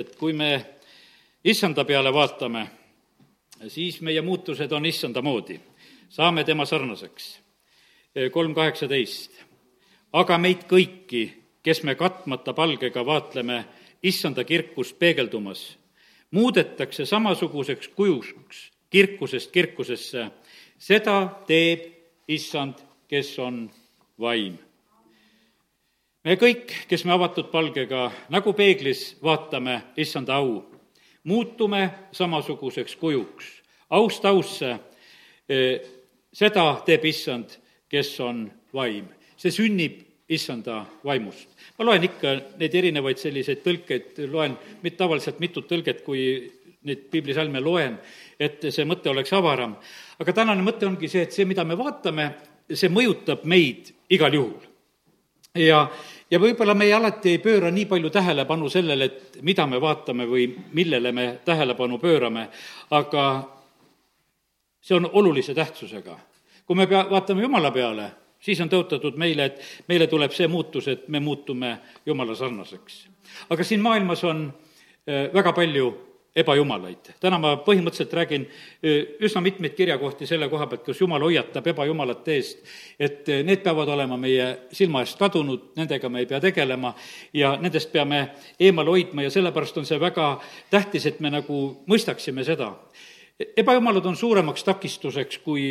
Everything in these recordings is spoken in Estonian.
et kui me issanda peale vaatame, siis meie muutused on issanda moodi, saame tema sarnaseks. kolm kaheksateist. aga meid kõiki, kes me katmata palgega vaatleme issanda kirkust peegeldumas, muudetakse samasuguseks kujuks kirkusest kirkusesse, seda teeb issand, kes on vaim me kõik, kes me avatud palgega nagu peeglis vaatame issanda au, muutume samasuguseks kujuks, aust ausse, seda teeb issand, kes on vaim. see sünnib issanda vaimust. ma loen ikka neid erinevaid selliseid tõlkeid, loen mitte tavaliselt mitut tõlget, kui neid piiblisalme loen, et see mõte oleks avaram. aga tänane mõte ongi see, et see, mida me vaatame, see mõjutab meid igal juhul ja, ja võib-olla meie alati ei pööra nii palju tähelepanu sellele, et mida me vaatame või millele me tähelepanu pöörame, aga see on olulise tähtsusega. kui me pea, vaatame Jumala peale, siis on tõotatud meile, et meile tuleb see muutus, et me muutume Jumala sarnaseks. aga siin maailmas on äh, väga palju ebajumalaid. täna ma põhimõtteliselt räägin üsna mitmeid kirjakohti selle koha pealt, kus Jumal hoiatab ebajumalate eest, et need peavad olema meie silma eest kadunud, nendega me ei pea tegelema ja nendest peame eemale hoidma ja sellepärast on see väga tähtis, et me nagu mõistaksime seda. ebajumalad on suuremaks takistuseks, kui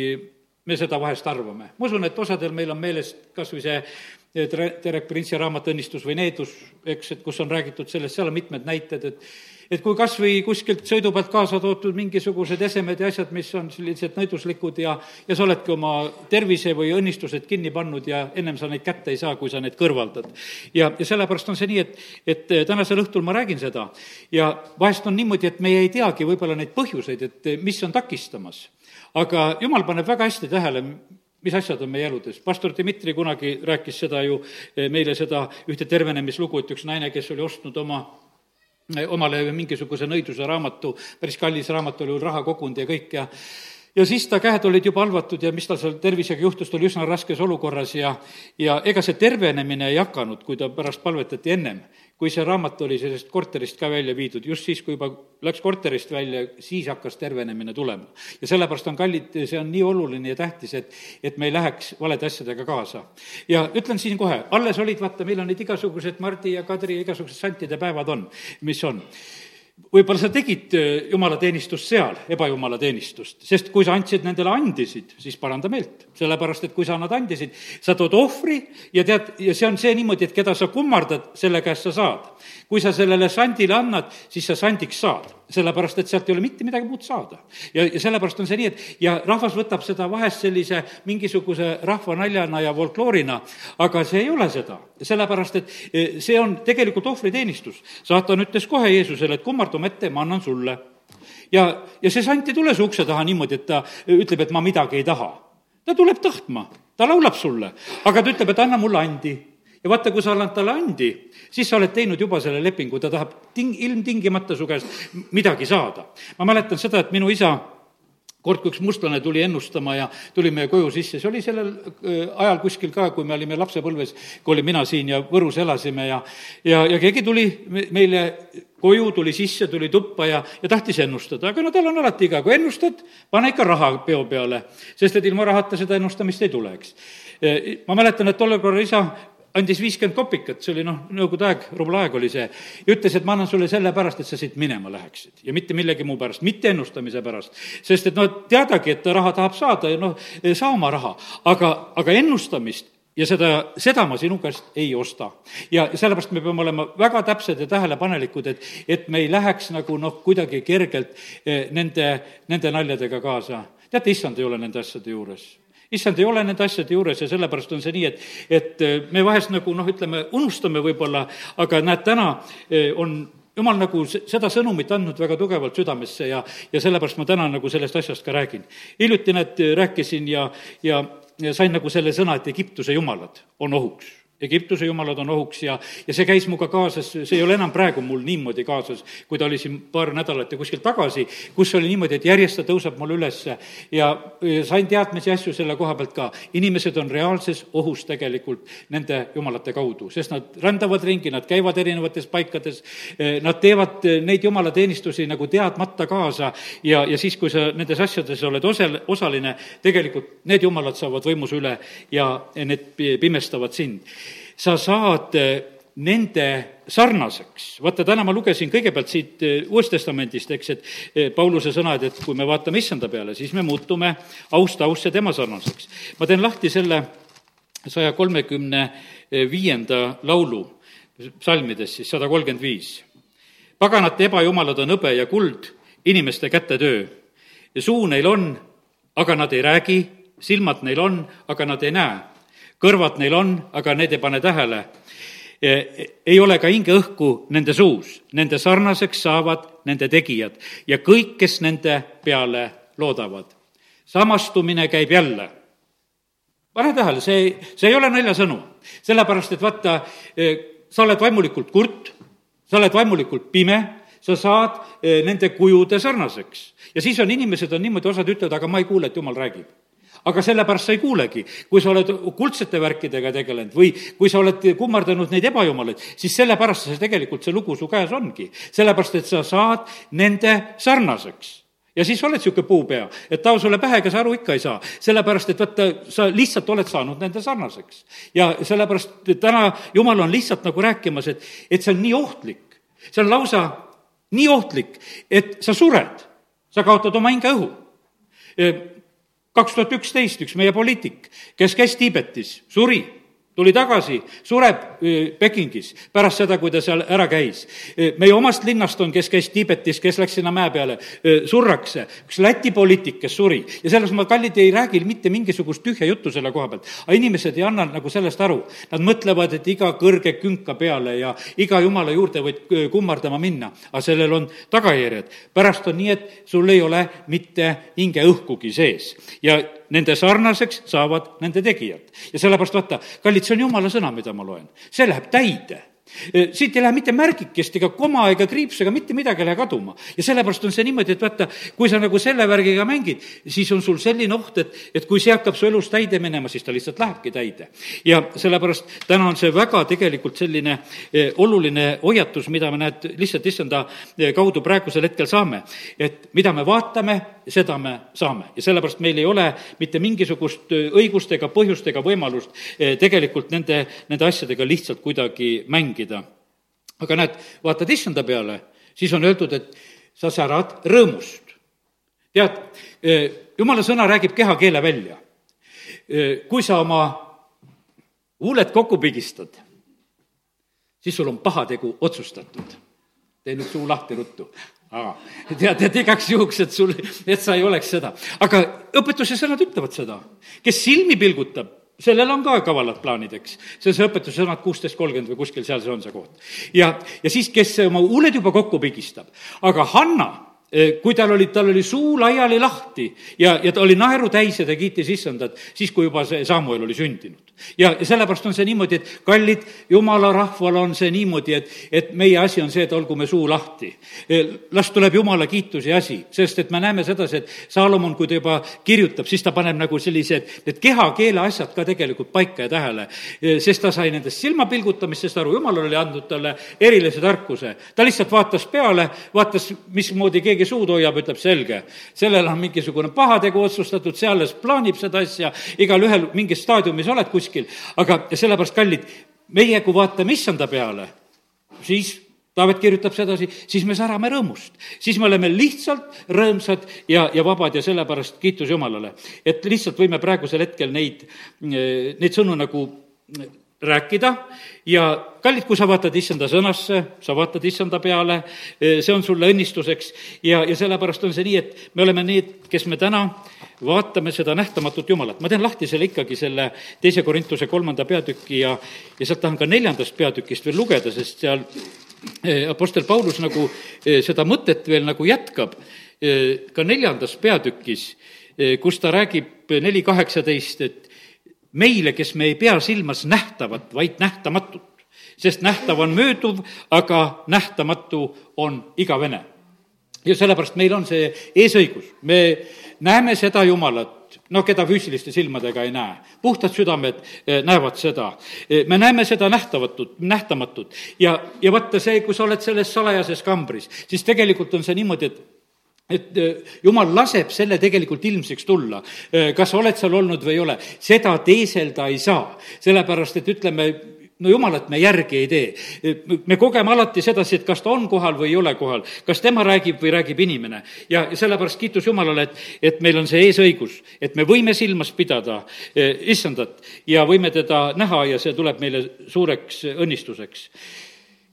me seda vahest arvame. ma usun, et osadel meil on meeles kas või see Terek Printsi raamat Õnnistus või needus, eks, et kus on räägitud sellest, seal on mitmed näited, et et kui kas või kuskilt sõidu pealt kaasa toodud mingisugused esemed ja asjad, mis on sellised nõiduslikud ja, ja sa oledki oma tervise või õnnistused kinni pannud ja ennem sa neid kätte ei saa, kui sa need kõrvaldad. ja, ja sellepärast on see nii, et, et tänasel õhtul ma räägin seda ja vahest on niimoodi, et meie ei teagi võib-olla neid põhjuseid, et mis on takistamas. aga jumal paneb väga hästi tähele, mis asjad on meie eludes. pastor Dmitri kunagi rääkis seda ju meile, seda ühte tervenemislugu, et üks naine, kes oli ostnud oma omale mingisuguse nõiduse raamatu, päris kallis raamat oli, raha kogunud ja kõik ja ja siis ta käed olid juba halvatud ja mis tal seal tervisega juhtus, ta oli üsna raskes olukorras ja ja ega see tervenemine ei hakanud, kui ta pärast palvetati ennem kui see raamat oli sellest korterist ka välja viidud, just siis, kui juba läks korterist välja, siis hakkas tervenemine tulema. ja sellepärast on kallid, see on nii oluline ja tähtis, et, et me ei läheks valede asjadega kaasa. ja ütlen siin kohe, alles olid, vaata, meil on neid igasugused Mardi ja Kadri igasugused santide päevad on, mis on võib-olla sa tegid äh, jumalateenistust seal, ebajumalateenistust, sest kui sa andsid nendele andisid, siis paranda meelt. sellepärast, et kui sa annad andisid, sa tood ohvri ja tead, ja see on see niimoodi, et keda sa kummardad, selle käest sa saad. Kui sa sellele sandile annad, siis sa sandiks saad sellepärast et sealt ei ole mitte midagi muud saada. ja, ja sellepärast on see nii, et ja rahvas võtab seda vahest sellise mingisuguse rahvanaljana ja folkloorina, aga see ei ole seda. sellepärast, et eh, see on tegelikult ohvriteenistus. saatan ütles kohe Jeesusele, et kummarda oma ette, ma annan sulle. ja, ja see sant ei tule su ukse taha niimoodi, et ta ütleb, et ma midagi ei taha. ta tuleb tahtma, ta laulab sulle, aga ta ütleb, et anna mulle andi ja vaata, kui sa annad talle andi, siis sa oled teinud juba selle lepingu, ta tahab ting-, ilmtingimata su käest midagi saada. ma mäletan seda, et minu isa kord, kui üks mustlane tuli ennustama ja tuli meie koju sisse, see oli sellel äh, ajal kuskil ka, kui me olime lapsepõlves, kui olin mina siin ja Võrus elasime ja ja, ja keegi tuli meile koju, tuli sisse, tuli tuppa ja, ja tahtis ennustada, aga no tal on alati iga, kui ennustad, pane ikka raha peo peale, sest et ilma rahata seda ennustamist ei tule, eks. Äh, ma mäletan, et tollel korral isa andis viiskümmend kopikat, see oli noh, nõukogude aeg, rubla-aeg oli see, ja ütles, et ma annan sulle sellepärast, et sa siit minema läheksid ja mitte millegi muu pärast, mitte ennustamise pärast. sest et noh, teadagi, et ta raha tahab saada ja noh, saa oma raha, aga, aga ennustamist ja seda, seda ma sinu käest ei osta. ja sellepärast me peame olema väga täpsed ja tähelepanelikud, et, et me ei läheks nagu noh, kuidagi kergelt eh, nende, nende naljadega kaasa. teate, issand ei ole nende asjade juures issand ei ole nende asjade juures ja sellepärast on see nii, et, et äh, me vahest nagu noh, ütleme, unustame võib-olla, aga näed, täna äh, on jumal nagu seda sõnumit andnud väga tugevalt südamesse ja, ja sellepärast ma täna nagu sellest asjast ka räägin. hiljuti, näed, rääkisin ja, ja, ja sain nagu selle sõna, et Egiptuse jumalad on ohuks Egiptuse jumalad on ohuks ja, ja see käis minuga kaasas, see ei ole enam praegu mul niimoodi kaasas, kui ta oli siin paar nädalat ja kuskil tagasi, kus oli niimoodi, et järjest ta tõuseb mul ülesse ja, ja sain teadmisi asju selle koha pealt ka. inimesed on reaalses ohus tegelikult nende jumalate kaudu, sest nad rändavad ringi, nad käivad erinevates paikades, nad teevad neid jumalateenistusi nagu teadmata kaasa ja, ja siis, kui sa nendes asjades oled osal-, osaline, tegelikult need jumalad saavad võimuse üle ja need pimestavad sind sa saad eh, nende sarnaseks. vaata, täna ma lugesin kõigepealt siit eh, Uuest Testamendist, eks, et eh, Pauluse sõnad, et kui me vaatame issanda peale, siis me muutume aust ausse tema sarnaseks. ma teen lahti selle saja kolmekümne viienda laulu psalmides, siis sada kolmkümmend viis. paganate ebajumalad on hõbe ja kuld, inimeste käte töö. suu neil on, aga nad ei räägi, silmad neil on, aga nad ei näe kõrvad neil on, aga need ei pane tähele. E, ei ole ka hingeõhku nende suus, nende sarnaseks saavad nende tegijad ja kõik, kes nende peale loodavad. samastumine käib jälle. pane tähele, see, see ei ole naljasõnu, sellepärast et vaata, e, sa oled vaimulikult kurt, sa oled vaimulikult pime, sa saad e, nende kujude sarnaseks. ja siis on inimesed on niimoodi, osad ütlevad, aga ma ei kuule, et jumal räägib aga sellepärast sa ei kuulegi. kui sa oled kuldsete värkidega tegelenud või kui sa oled kummardanud neid ebajumalaid, siis sellepärast see tegelikult, see lugu su käes ongi. sellepärast, et sa saad nende sarnaseks ja siis oled niisugune puupea, et tao sulle pähe, ega sa aru ikka ei saa. sellepärast, et vaata, sa lihtsalt oled saanud nende sarnaseks. ja sellepärast täna Jumal on lihtsalt nagu rääkimas, et, et see on nii ohtlik. see on lausa nii ohtlik, et sa sured, sa kaotad oma hinge õhu kaks tuhat üksteist üks meie poliitik, kes käis Tiibetis, suri tuli tagasi, sureb Pekingis pärast seda, kui ta seal ära käis. meie omast linnast on, kes käis Tiibetis, kes läks sinna mäe peale, surrakse. üks Läti poliitik, kes suri ja selles ma, kallid, ei räägi mitte mingisugust tühja juttu selle koha pealt. aga inimesed ei anna nagu sellest aru. Nad mõtlevad, et iga kõrge künka peale ja iga jumala juurde võid kummardama minna, aga sellel on tagajärjed. pärast on nii, et sul ei ole mitte hingeõhkugi sees ja nende sarnaseks saavad nende tegijad. ja sellepärast vaata, kallid, see on jumala sõna, mida ma loen. see läheb täide siit ei lähe mitte märgikest ega koma ega kriips ega mitte midagi ei lähe kaduma. ja sellepärast on see niimoodi, et vaata, kui sa nagu selle värgiga mängid, siis on sul selline oht, et, et kui see hakkab su elus täide minema, siis ta lihtsalt lähebki täide. ja sellepärast täna on see väga tegelikult selline eh, oluline hoiatus, mida me näed, lihtsalt issanda eh, kaudu praegusel hetkel saame. et mida me vaatame, seda me saame ja sellepärast meil ei ole mitte mingisugust eh, õigust ega põhjust ega võimalust tegelikult nende, nende asjadega lihtsalt kuidagi mängida mängida. aga näed, vaatad issanda peale, siis on öeldud, et sa särad rõõmust. tead, eh, jumala sõna räägib kehakeele välja. Eh, kui sa oma huuled kokku pigistad, siis sul on pahategu otsustatud. tee nüüd suu lahti ruttu aa, tead, et igaks juhuks, et sul, et sa ei oleks seda. aga õpetuse sõnad ütlevad seda. kes silmi pilgutab, sellel on ka kavalad plaanid, eks. see on see õpetuse sõnad kuusteist kolmkümmend või kuskil seal see on see koht. ja, ja siis, kes oma huuled juba kokku pigistab, aga Hanna kui tal oli, tal oli suu laiali lahti ja, ja ta oli naeru täis ja ta kiitis issandat siis, kui juba see Samuel oli sündinud. ja, ja sellepärast on see niimoodi, et kallid, jumala rahval on see niimoodi, et, et meie asi on see, et olgu me suu lahti. Eh, las tuleb jumala kiituse asi, sest et me näeme sedasi, et Saalomon, kui ta juba kirjutab, siis ta paneb nagu sellised, need keha-keele asjad ka tegelikult paika ja tähele. Eh, sest ta sai nendest silmapilgutamistest aru, jumal oli andnud talle erilise tarkuse. ta lihtsalt vaatas peale, vaatas, mismoodi keegi keegi suud hoiab, ütleb selge, sellel on mingisugune pahategu otsustatud, see alles plaanib seda asja, igalühel mingis staadiumis oled kuskil, aga sellepärast, kallid, meie, kui vaatame issanda peale, siis Taavet kirjutab sedasi, siis me särame rõõmust. siis me oleme lihtsalt rõõmsad ja, ja vabad ja sellepärast kiitus Jumalale. et lihtsalt võime praegusel hetkel neid, neid sõnu nagu rääkida. Ja kallid, kui sa vaatad issanda sõnasse, sa vaatad issanda peale, see on sulle õnnistuseks. Ja, ja sellepärast on see nii, et me oleme need, kes me täna vaatame seda nähtamatut Jumalat. ma teen lahti selle ikkagi, selle teise Korintuse kolmanda peatüki ja, ja sealt tahan ka neljandast peatükist veel lugeda, sest seal eh, Apostel Paulus nagu eh, seda mõtet veel nagu jätkab. Ka neljandas peatükis, kus ta räägib neli kaheksateist, et meile, kes me ei pea silmas nähtavat, vaid nähtamatut. sest nähtav on mööduv, aga nähtamatu on igavene. ja sellepärast meil on see eesõigus, me näeme seda Jumalat, noh, keda füüsiliste silmadega ei näe. puhtad südamed eh, näevad seda. Eh, me näeme seda nähtavatut, nähtamatut ja, ja vaata see, kui sa oled selles salajases kambris, siis tegelikult on see niimoodi, et et äh, jumal laseb selle tegelikult ilmsiks tulla. Äh, kas sa oled seal olnud või ei ole, seda teeselda ei saa, sellepärast et ütleme, no jumalat me järgi ei tee. me kogeme alati sedasi, et kas ta on kohal või ei ole kohal, kas tema räägib või räägib inimene. ja sellepärast kiitus Jumalale, et, et meil on see eesõigus, et me võime silmas pidada äh, issandat ja võime teda näha ja see tuleb meile suureks õnnistuseks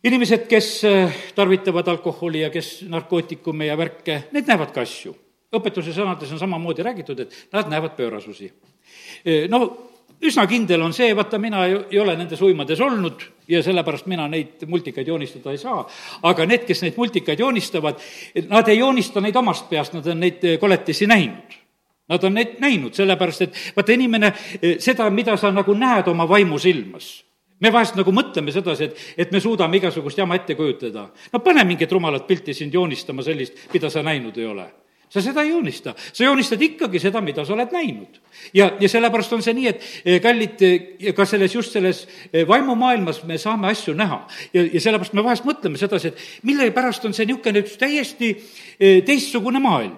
inimesed, kes äh, tarvitavad alkoholi ja kes narkootikume ja värke, need näevad ka asju. õpetuse sõnades on samamoodi räägitud, et nad näevad pöörasusi. Äh, no üsna kindel on see, vaata, mina ei ole nendes uimades olnud ja sellepärast mina neid multikaid joonistada ei saa, aga need, kes neid multikaid joonistavad, nad ei joonista neid omast peast, nad on neid koletisi näinud. Nad on neid näinud, sellepärast et vaata, inimene, seda, mida sa nagu näed oma vaimusilmas me vahest nagu mõtleme sedasi, et, et me suudame igasugust jama ette kujutada. no pane mingit rumalat pilti sind joonistama sellist, mida sa näinud ei ole sa seda ei joonista, sa joonistad ikkagi seda, mida sa oled näinud. ja, ja sellepärast on see nii, et eh, kallid, eh, ka selles, just selles eh, vaimumaailmas me saame asju näha. ja, ja sellepärast me vahest mõtleme sedasi, et millepärast on see niisugune üks täiesti teistsugune maailm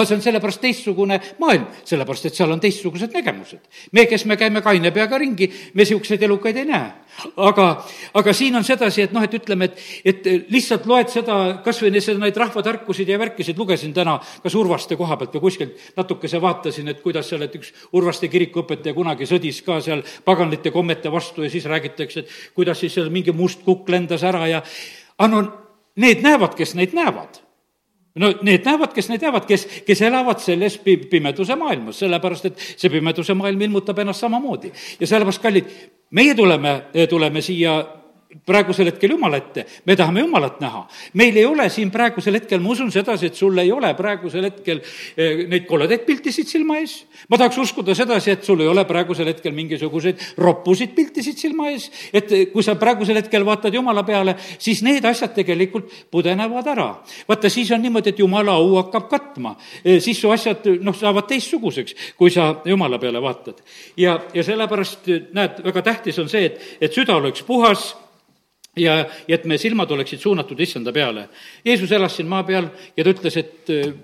aga see on sellepärast teistsugune maailm, sellepärast et seal on teistsugused nägemused. me, kes me käime kaine peaga ringi, me niisuguseid elukaid ei näe. aga, aga siin on sedasi, et noh, et ütleme, et, et lihtsalt loed seda, kas või seda, neid rahvatarkusid ja värkisid, lugesin täna kas Urvaste koha pealt või kuskilt natukese vaatasin, et kuidas seal, et üks Urvaste kirikuõpetaja kunagi sõdis ka seal paganlite kommete vastu ja siis räägitakse, et kuidas siis seal mingi must kukk lendas ära ja aga no need näevad, kes neid näevad no need näevad, kes neid näevad, kes, kes elavad selles pi-, pimeduse maailmas, sellepärast et see pimeduse maailm ilmutab ennast samamoodi. ja sellepärast, kallid, meie tuleme, tuleme siia praegusel hetkel Jumala ette, me tahame Jumalat näha. meil ei ole siin praegusel hetkel, ma usun sedasi, et sul ei ole praegusel hetkel eh, neid koledaid piltisid silma ees. ma tahaks uskuda sedasi, et sul ei ole praegusel hetkel mingisuguseid roppusid piltisid silma ees, et eh, kui sa praegusel hetkel vaatad Jumala peale, siis need asjad tegelikult pudenevad ära. vaata, siis on niimoodi, et Jumala au hakkab katma, eh, siis su asjad, noh, saavad teistsuguseks, kui sa Jumala peale vaatad. ja, ja sellepärast, näed, väga tähtis on see, et, et süda oleks puhas ja, ja et meie silmad oleksid suunatud issanda peale. Jeesus elas siin maa peal ja ta ütles, et äh,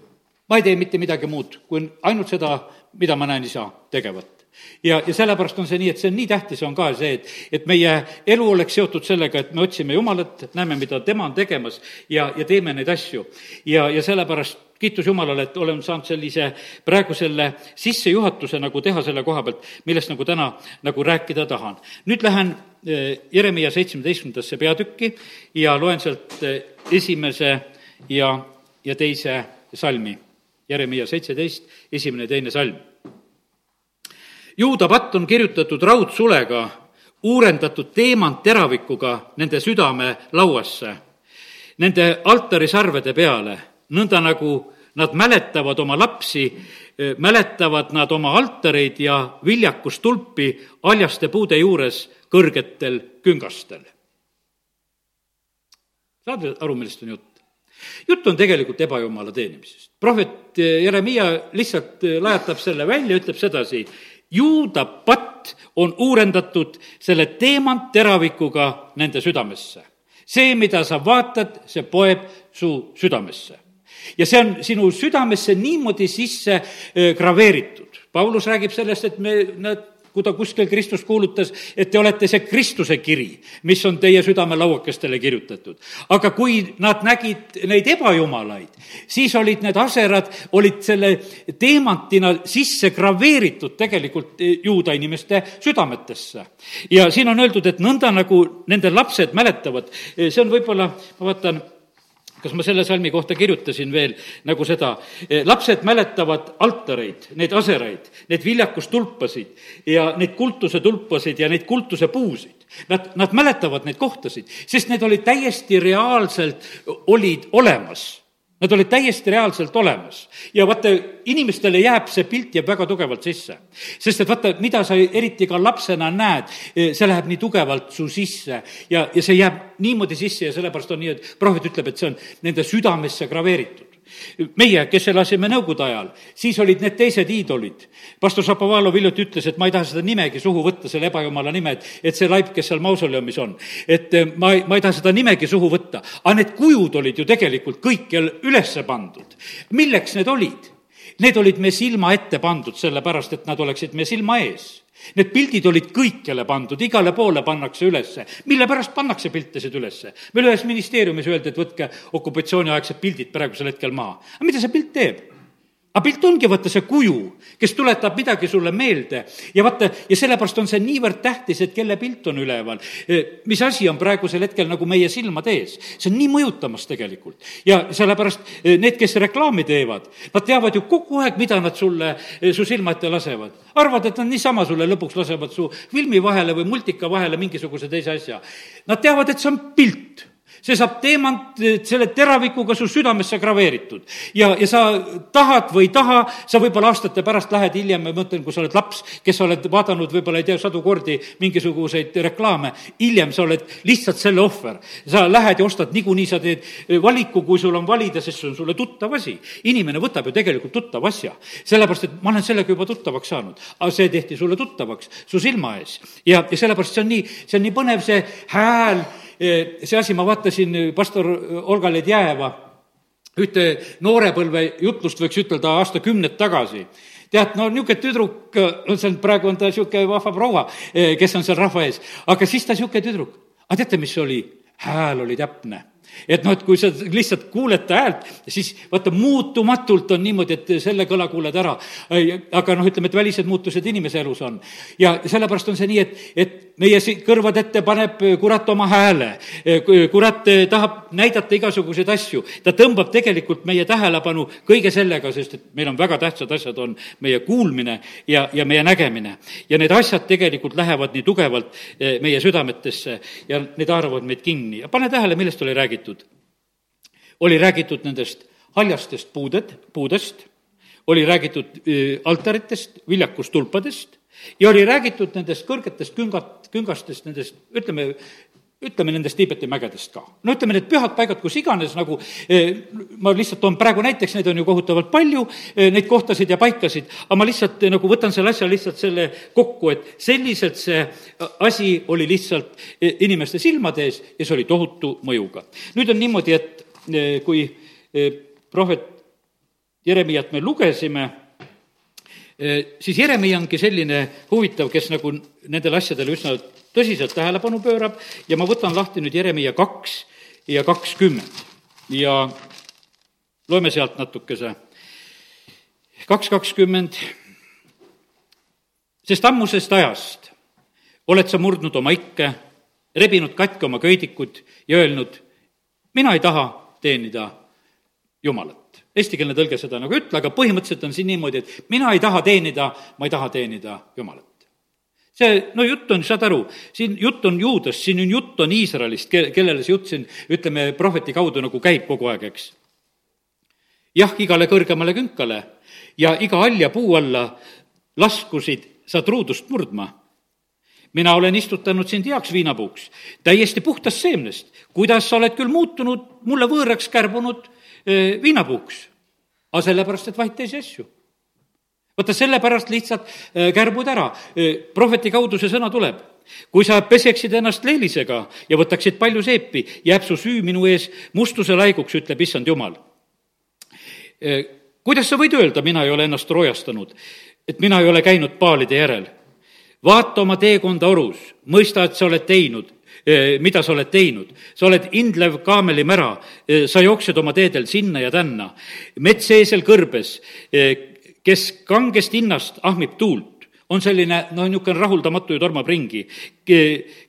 ma ei tee mitte midagi muud, kui ainult seda, mida ma näen isa tegevat ja, ja sellepärast on see nii, et see on nii tähtis, on ka see, et, et meie elu oleks seotud sellega, et me otsime Jumalat, näeme, mida tema on tegemas ja, ja teeme neid asju. ja, ja sellepärast kiitus Jumalale, et olen saanud sellise praegu selle sissejuhatuse nagu teha selle koha pealt, millest nagu täna nagu rääkida tahan. nüüd lähen eh, Jeremiah seitsmeteistkümnendasse peatükki ja loen sealt eh, esimese ja, ja teise salmi. Jeremiah seitseteist, esimene ja teine salm. juuda patt on kirjutatud raudsulega, uurendatud teemantteravikuga nende südame lauasse, nende altarisarvede peale nõnda nagu nad mäletavad oma lapsi, mäletavad nad oma altareid ja viljakustulpi haljaste puude juures kõrgetel küngastel. saad aru, millest on jutt? jutt on tegelikult ebajumala teenimisest. prohvet Jeremiah lihtsalt lajatab selle välja, ütleb sedasi, juuda patt on uurendatud selle teemantteravikuga nende südamesse. see, mida sa vaatad, see poeb su südamesse ja see on sinu südamesse niimoodi sisse graveeritud. Paulus räägib sellest, et me, nad kui ta kuskil Kristus kuulutas, et te olete see Kristuse kiri, mis on teie südamelauakestele kirjutatud. aga kui nad nägid neid ebajumalaid, siis olid need aserad, olid selle teemantina sisse graveeritud tegelikult juuda inimeste südametesse. ja siin on öeldud, et nõnda nagu nende lapsed mäletavad, see on võib-olla, ma vaatan, kas ma selle salmi kohta kirjutasin veel nagu seda, eh, lapsed mäletavad altareid, neid aseraid, neid viljakustulpasid ja neid kultuse tulpasid ja neid kultuse puusid. Nad, nad mäletavad neid kohtasid, sest need olid täiesti reaalselt, olid olemas Nad olid täiesti reaalselt olemas. Ja vaata, inimestele jääb see pilt jääb väga tugevalt sisse. sest et vaata, mida sa eriti ka lapsena näed, see läheb nii tugevalt su sisse. Ja, ja see jääb niimoodi sisse ja sellepärast on nii, et prohvet ütleb, et see on nende südamesse graveeritud meie, kes elasime Nõukogude ajal, siis olid need teised iidolid. pastor Šapovalov hiljuti ütles, et ma ei taha seda nimegi suhu võtta, selle ebajumala nime, et, et see laip, kes seal mausoleumis on. et eh, ma, ma ei taha seda nimegi suhu võtta, aga need kujud olid ju tegelikult kõikjal ülesse pandud. milleks need olid? Need olid meie silma ette pandud, sellepärast et nad oleksid meie silma ees Need pildid olid kõikjale pandud, igale poole pannakse ülesse. mille pärast pannakse piltesid ülesse? meil ühes ministeeriumis öeldi, et võtke okupatsiooniaegsed pildid praegusel hetkel maha. aga mida see pilt teeb? Aga pilt ongi vaata see kuju, kes tuletab midagi sulle meelde ja vaata, ja sellepärast on see niivõrd tähtis, et kelle pilt on üleval. E, mis asi on praegusel hetkel nagu meie silmade ees, see on nii mõjutamas tegelikult. ja sellepärast e, need, kes reklaami teevad, nad teavad ju kogu aeg, mida nad sulle, e, su silma ette lasevad. arvad, et nad niisama sulle lõpuks lasevad su filmi vahele või multika vahele mingisuguse teise asja. Nad teavad, et see on pilt see saab teemant selle teravikuga su südamesse graveeritud. ja, ja sa tahad või ei taha, sa võib-olla aastate pärast lähed hiljem, ma mõtlen, kui sa oled laps, kes sa oled vaadanud võib-olla ei tea, sadu kordi mingisuguseid reklaame, hiljem sa oled lihtsalt selle ohver. sa lähed ja ostad, niikuinii sa teed valiku, kui sul on valida, sest see on sulle tuttav asi. inimene võtab ju tegelikult tuttava asja, sellepärast et ma olen sellega juba tuttavaks saanud. aga see tehti sulle tuttavaks su silma ees ja, ja sellepärast see on nii, see on nii põnev, see hääl see asi, ma vaatasin pastor Olga Ledjäeva ühte noorepõlve jutlust, võiks ütelda aastakümneid tagasi tead, no niisugune tüdruk, see on, praegu on ta niisugune vahva proua, kes on seal rahva ees, aga siis ta niisugune tüdruk. aga teate, mis oli? hääl oli täpne et noh, et kui sa lihtsalt kuuled ta häält, siis vaata, muutumatult on niimoodi, et selle kõla kuuled ära. aga noh, ütleme, et välised muutused inimese elus on. ja sellepärast on see nii, et, et meie kõrvad ette paneb kurat oma hääle. kurat tahab näidata igasuguseid asju, ta tõmbab tegelikult meie tähelepanu kõige sellega, sest et meil on väga tähtsad asjad, on meie kuulmine ja, ja meie nägemine. ja need asjad tegelikult lähevad nii tugevalt eh, meie südametesse ja need haaravad meid kinni ja pane tähele, millest oli räägitud. oli räägitud nendest haljastest puuded, puudest, oli räägitud altaritest, viljakustulpadest ja oli räägitud nendest kõrgetest küngat, küngastest, nendest, ütleme, ütleme nendest Tiibeti mägedest ka. no ütleme, need pühad paigad, kus iganes nagu, ma lihtsalt toon praegu näiteks, neid on ju kohutavalt palju, neid kohtasid ja paikasid, aga ma lihtsalt nagu võtan selle asja lihtsalt selle kokku, et selliselt see asi oli lihtsalt inimeste silmade ees ja see oli tohutu mõjuga. nüüd on niimoodi, et kui prohvet Jeremiat me lugesime, siis Jeremia ongi selline huvitav, kes nagu nendele asjadele üsna tõsiselt tähelepanu pöörab ja ma võtan lahti nüüd Jeremiah kaks ja kakskümmend ja loeme sealt natukese. kaks kakskümmend, sest ammusest ajast oled sa murdnud oma ikke, rebinud katki oma köidikud ja öelnud, mina ei taha teenida Jumalat. Eestikeelne tõlge seda nagu ütle, aga põhimõtteliselt on siin niimoodi, et mina ei taha teenida, ma ei taha teenida Jumalat see, no jutt on, saad aru, siin jutt on juudest, siin on jutt on Iisraelist, ke-, kellele see jutt siin, ütleme, prohveti kaudu nagu käib kogu aeg, eks. jah, igale kõrgemale künkale ja iga halja puu alla laskusid sa truudust murdma. mina olen istutanud sind heaks viinapuuks, täiesti puhtast seemnest. kuidas sa oled küll muutunud mulle võõraks kärbunud viinapuuks? aga sellepärast, et vaid teisi asju vaata, sellepärast lihtsalt äh, kärbud ära. Prohveti kaudu see sõna tuleb. kui sa peseksid ennast leelisega ja võtaksid palju seepi, jääb su süü minu ees mustuse laiguks, ütleb issand jumal. Kuidas sa võid öelda, mina ei ole ennast roojastanud, et mina ei ole käinud paalide järel? vaata oma teekonda orus, mõista, et sa oled teinud, mida sa oled teinud. sa oled indlev kaamelimära, sa jooksed oma teedel sinna ja tänna. metseesel kõrbes, kes kangest hinnast ahmib tuult, on selline noh, niisugune rahuldamatu ja tormab ringi.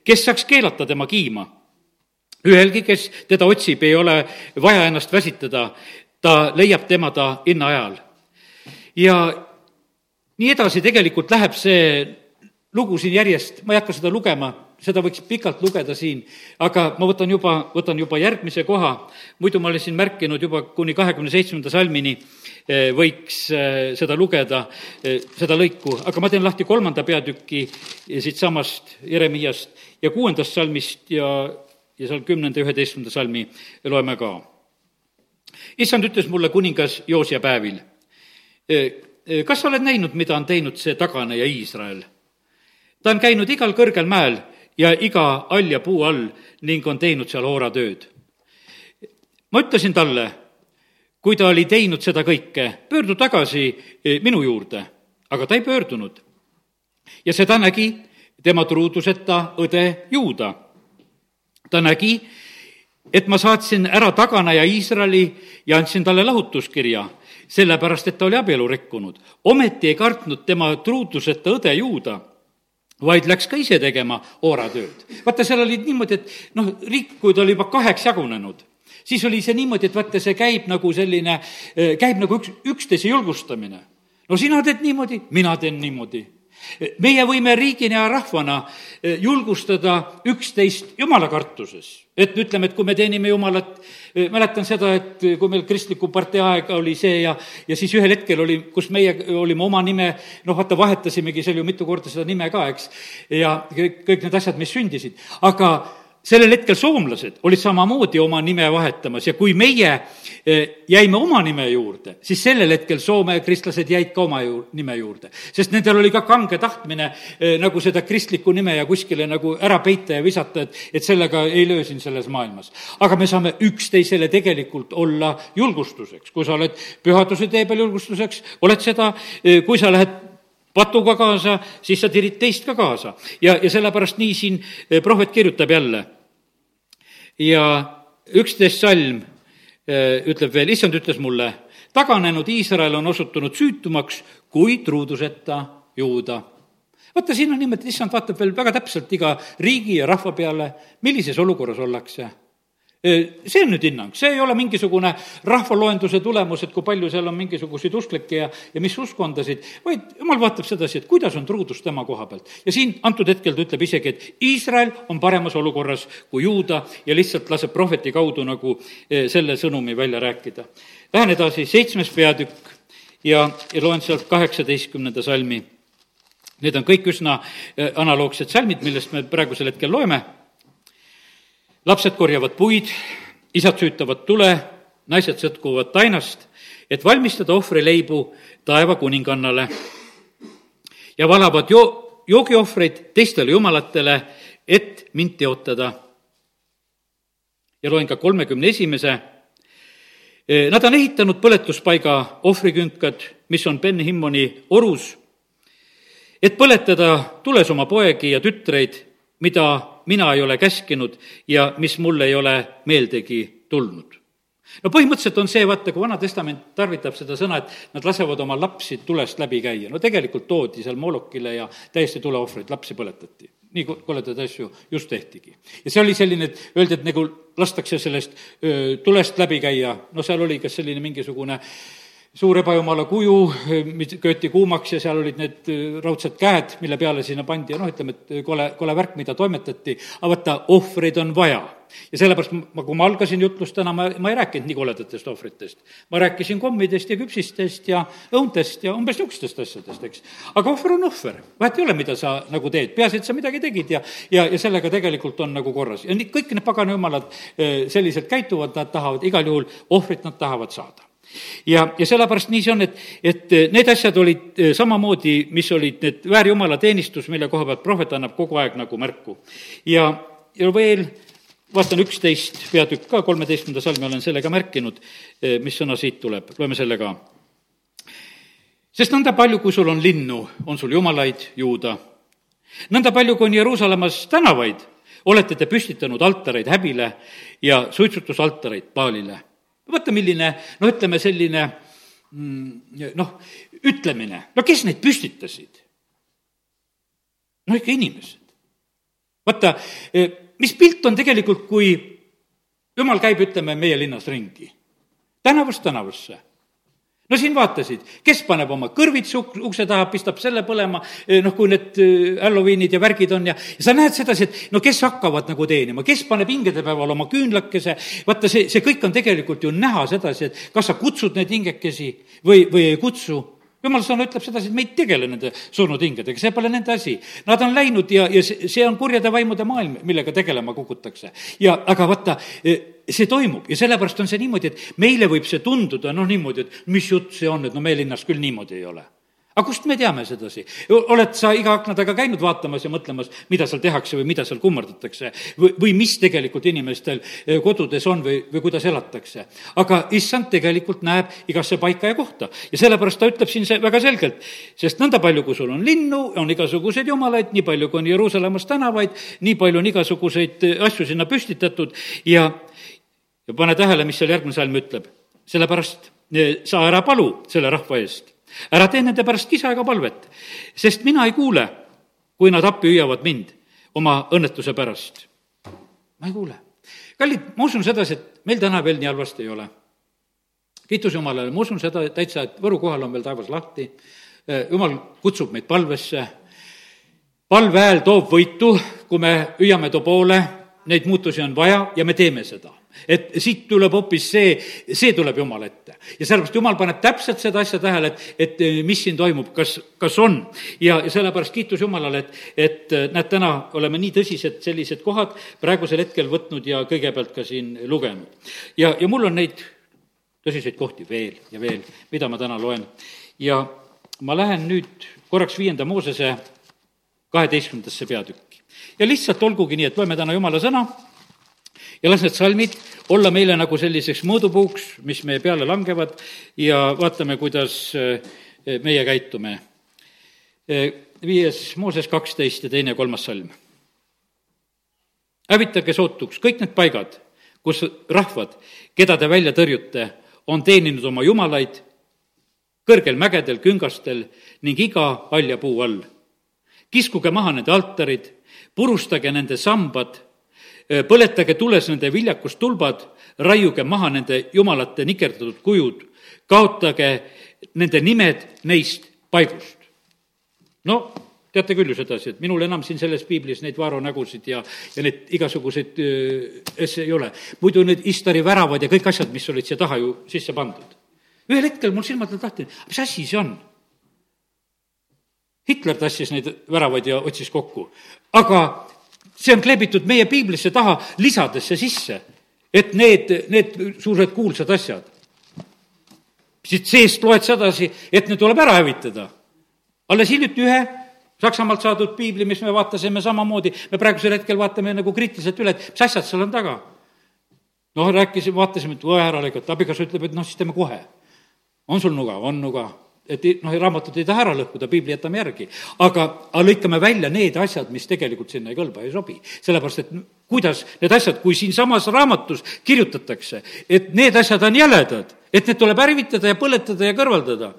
kes saaks keelata tema kiima? ühelgi, kes teda otsib, ei ole vaja ennast väsitada, ta leiab tema ta hinna ajal. ja nii edasi tegelikult läheb see lugu siin järjest, ma ei hakka seda lugema, seda võiks pikalt lugeda siin, aga ma võtan juba, võtan juba järgmise koha, muidu ma olen siin märkinud juba kuni kahekümne seitsmenda salmini eh, võiks eh, seda lugeda, eh, seda lõiku, aga ma teen lahti kolmanda peatüki siitsamast Jeremiast ja kuuendast salmist ja, ja seal kümnenda, üheteistkümnenda salmi loeme ka. issand ütles mulle kuningas Joosia päevil, kas sa oled näinud, mida on teinud see taganeja Iisrael? ta on käinud igal kõrgel mäel ja iga halja puu all ning on teinud seal hooratööd. ma ütlesin talle, kui ta oli teinud seda kõike, pöördu tagasi eh, minu juurde, aga ta ei pöördunud. ja seda nägi tema truuduseta õde Juuda. ta nägi, et ma saatsin ära taganeja Iisraeli ja andsin talle lahutuskirja, sellepärast et ta oli abielu rikkunud. ometi ei kartnud tema truuduseta õde Juuda vaid läks ka ise tegema hooratööd. vaata, seal oli niimoodi, et noh, riik, kui ta oli juba kaheks jagunenud, siis oli see niimoodi, et vaata, see käib nagu selline, käib nagu üks, üksteise julgustamine. no sina teed niimoodi, mina teen niimoodi meie võime riigina ja rahvana eh, julgustada üksteist jumala kartuses. et ütleme, et kui me teenime Jumalat, eh, mäletan seda, et kui meil kristliku partei aeg oli see ja, ja siis ühel hetkel oli, kus meie olime oma nime, noh, vaata, vahetasimegi seal ju mitu korda seda nime ka, eks, ja kõik, kõik need asjad, mis sündisid, aga sellel hetkel soomlased olid samamoodi oma nime vahetamas ja kui meie eh, jäime oma nime juurde, siis sellel hetkel Soome kristlased jäid ka oma ju, nime juurde. sest nendel oli ka kange tahtmine eh, nagu seda kristlikku nime ja kuskile nagu ära peita ja visata, et, et sellega ei löö siin selles maailmas. aga me saame üksteisele tegelikult olla julgustuseks, kui sa oled pühaduse tee peal julgustuseks, oled seda, eh, kui sa lähed patuga kaasa, siis sa tirid teist ka kaasa. ja, ja sellepärast nii siin eh, prohvet kirjutab jälle. ja üksteist salm eh, ütleb veel, issand ütles mulle, taganenud Iisrael on osutunud süütumaks kui truuduseta juuda vaata, siin on niimoodi, issand vaatab veel väga täpselt iga riigi ja rahva peale, millises olukorras ollakse see on nüüd hinnang, see ei ole mingisugune rahvaloenduse tulemus, et kui palju seal on mingisuguseid usklikke ja, ja mis uskondasid, vaid jumal vaatab sedasi, et kuidas on truudus tema koha pealt. ja siin antud hetkel ta ütleb isegi, et Iisrael on paremas olukorras kui Juuda ja lihtsalt laseb prohveti kaudu nagu selle sõnumi välja rääkida. Lähen edasi, seitsmes peatükk ja, ja loen sealt kaheksateistkümnenda salmi. Need on kõik üsna analoogsed salmid, millest me praegusel hetkel loeme lapsed korjavad puid, isad süütavad tule, naised sõtkuvad tainast, et valmistada ohvrileibu taeva kuningannale ja valavad jo-, joogiohvreid teistele jumalatele, et mind teotada. ja loen ka kolmekümne esimese. Nad on ehitanud põletuspaiga ohvrikünkad, mis on Ben-Himmoni orus, et põletada tules oma poegi ja tütreid, mida mina ei ole käskinud ja mis mulle ei ole meeldegi tulnud. no põhimõtteliselt on see, vaata, kui Vana Testament tarvitab seda sõna, et nad lasevad oma lapsi tulest läbi käia, no tegelikult toodi seal moolokile ja täiesti tuleohvreid, lapsi põletati. nii koledaid asju just tehtigi. ja see oli selline, et öeldi, et nagu lastakse sellest öö, tulest läbi käia, no seal oli kas selline mingisugune öö, suur ebajumala kuju, mis köeti kuumaks ja seal olid need äh, raudsed käed, mille peale sinna pandi ja noh, ütleme, et kole, kole värk, mida toimetati, aga vaata, ohvreid on vaja. ja sellepärast ma, kui ma algasin jutlust täna, ma, ma ei rääkinud nii koledatest ohvritest. ma rääkisin kommidest ja küpsistest ja õuntest ja umbes niisugustest asjadest, eks. aga ohver on ohver, vahet ei ole, mida sa nagu teed, peaasi, et sa midagi tegid ja, ja, ja sellega tegelikult on nagu korras. ja nii, kõik need pagana jumalad äh, selliselt käituvad, nad tahavad igal juhul ohvrit, nad tahavad saada ja, ja sellepärast nii see on, et, et eh, need asjad olid eh, samamoodi, mis olid need väärjumala teenistus, mille koha pealt prohvet annab kogu aeg nagu märku. ja, ja veel vaatan üksteist peatükk ka, kolmeteistkümnenda salmi olen selle ka märkinud, eh, mis sõna siit tuleb, loeme selle ka. sest nõnda palju, kui sul on linnu, on sul jumalaid juuda. nõnda palju, kui on Jeruusalemmas tänavaid, olete te püstitanud altareid häbile ja suitsutusaltareid paalile vaata, milline no ütleme, selline mm, noh, ütlemine, no kes neid püstitasid? no ikka inimesed. vaata, eh, mis pilt on tegelikult, kui jumal käib, ütleme, meie linnas ringi, tänavast tänavasse. No siin vaatasid, kes paneb oma kõrvitsi ukse taha, pistab selle põlema, noh, kui need Halloweeniid ja värgid on ja, ja sa näed sedasi, et no kes hakkavad nagu teenima, kes paneb hingedepäeval oma küünlakese, vaata, see, see kõik on tegelikult ju näha sedasi, et kas sa kutsud neid hingekesi või, või ei kutsu jumal sõna ütleb sedasi, et me ei tegele nende surnud hingedega, see pole nende asi. Nad on läinud ja, ja see, on kurjade vaimude maailm, millega tegelema kukutakse. ja aga vaata, e, see toimub ja sellepärast on see niimoodi, et meile võib see tunduda noh, niimoodi, et mis jutt see on, et no meie linnas küll niimoodi ei ole aga kust me teame sedasi? oled sa iga akna taga käinud vaatamas ja mõtlemas, mida seal tehakse või mida seal kummardatakse või, või mis tegelikult inimestel eh, kodudes on või, või kuidas elatakse? aga issand tegelikult näeb igasse paika ja kohta ja sellepärast ta ütleb siin see väga selgelt, sest nõnda palju, kui sul on linnu, on igasuguseid jumalaid, nii palju, kui on Jeruusalemmas tänavaid, nii palju on igasuguseid eh, asju sinna püstitatud ja, ja pane tähele, mis seal järgmine salm ütleb. sellepärast sa ära palu selle rahva eest ära tee nende pärast kisa ega palvet, sest mina ei kuule, kui nad appi hüüavad mind oma õnnetuse pärast. ma ei kuule. kallid, ma usun sedasi, et meil täna veel nii halvasti ei ole. kiitus Jumalale, ma usun seda täitsa, et Võru kohal on veel taevas lahti, Jumal kutsub meid palvesse, palve hääl toob võitu, kui me hüüame too poole, neid muutusi on vaja ja me teeme seda et siit tuleb hoopis see, see tuleb Jumala ette. ja sellepärast Jumal paneb täpselt seda asja tähele, et, et eh, mis siin toimub, kas, kas on. ja, ja sellepärast kiitus Jumalale, et, et eh, näed, täna oleme nii tõsised sellised kohad praegusel hetkel võtnud ja kõigepealt ka siin lugenud. ja, ja mul on neid tõsiseid kohti veel ja veel, mida ma täna loen. ja ma lähen nüüd korraks viienda Moosese kaheteistkümnendasse peatükki. ja lihtsalt olgugi nii, et loeme täna Jumala sõna ja las need salmid olla meile nagu selliseks mõõdupuuks, mis meie peale langevad ja vaatame, kuidas eh, meie käitume. Eh, viies Mooses kaksteist ja teine ja kolmas salm. hävitage sootuks kõik need paigad, kus rahvad, keda te välja tõrjute, on teeninud oma jumalaid kõrgel mägedel, küngastel ning iga haljapuu all. kiskuge maha nende altarid, purustage nende sambad põletage tules nende viljakustulbad, raiuge maha nende jumalate nikerdatud kujud, kaotage nende nimed neist paigust. no teate küll ju sedasi, et minul enam siin selles piiblis neid vaarunägusid ja, ja neid igasuguseid asju äh, ei ole. muidu need Istari väravad ja kõik asjad, mis olid siia taha ju sisse pandud. ühel hetkel mul silmad lahti, mis asi see on? Hitler tassis neid väravaid ja otsis kokku, aga see on kleebitud meie piiblisse taha lisadesse sisse, et need, need suured kuulsad asjad. siit seest loed sedasi, et need tuleb ära hävitada. alles hiljuti ühe Saksamaalt saadud piibli, mis me vaatasime samamoodi, me praegusel hetkel vaatame nagu kriitiliselt üle, et mis asjad seal on taga. noh, rääkisime, vaatasime, et kohe ära lõigata, abikaasa ütleb, et noh, siis teeme kohe. on sul nuga? on nuga et noh, raamatut ei taha ära lõhkuda, piibli jätame järgi. aga, aga lõikame välja need asjad, mis tegelikult sinna ei kõlba, ei sobi. sellepärast, et kuidas need asjad, kui siinsamas raamatus kirjutatakse, et need asjad on jäledad, et need tuleb ärvitada ja põletada ja kõrvaldada.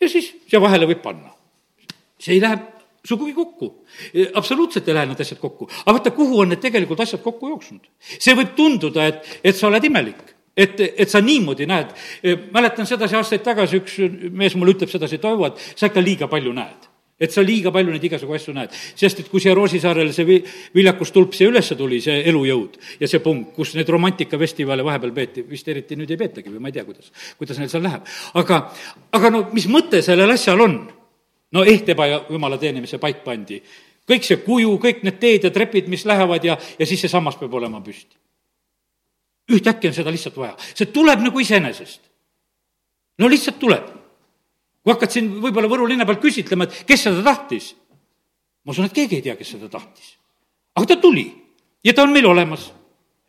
ja siis siia vahele võib panna. see ei lähe sugugi kokku. absoluutselt ei lähe need asjad kokku. aga vaata, kuhu on need tegelikult asjad kokku jooksnud? see võib tunduda, et, et sa oled imelik et, et sa niimoodi näed. mäletan sedasi aastaid tagasi, üks mees mulle ütleb sedasi, et Aivo, et sa ikka liiga palju näed et sa liiga palju neid igasugu asju näed. sest et kui siia Roosisaarele see vi-, viljakustulp siia ülesse tuli, see elujõud ja see punk, kus neid romantikafestivale vahepeal peeti, vist eriti nüüd ei peetagi või ma ei tea, kuidas, kuidas neil seal läheb. aga, aga no mis mõte sellel asjal on? no ehteba ja jumala teenimise paik pandi. kõik see kuju, kõik need teed ja trepid, mis lähevad ja, ja siis see sammas peab olema püsti ühtäkki on seda lihtsalt vaja, see tuleb nagu iseenesest. no lihtsalt tuleb. kui hakkad siin võib-olla Võru linna peal küsitlema, et kes seda tahtis, ma usun, et keegi ei tea, kes seda tahtis. aga ta tuli ja ta on meil olemas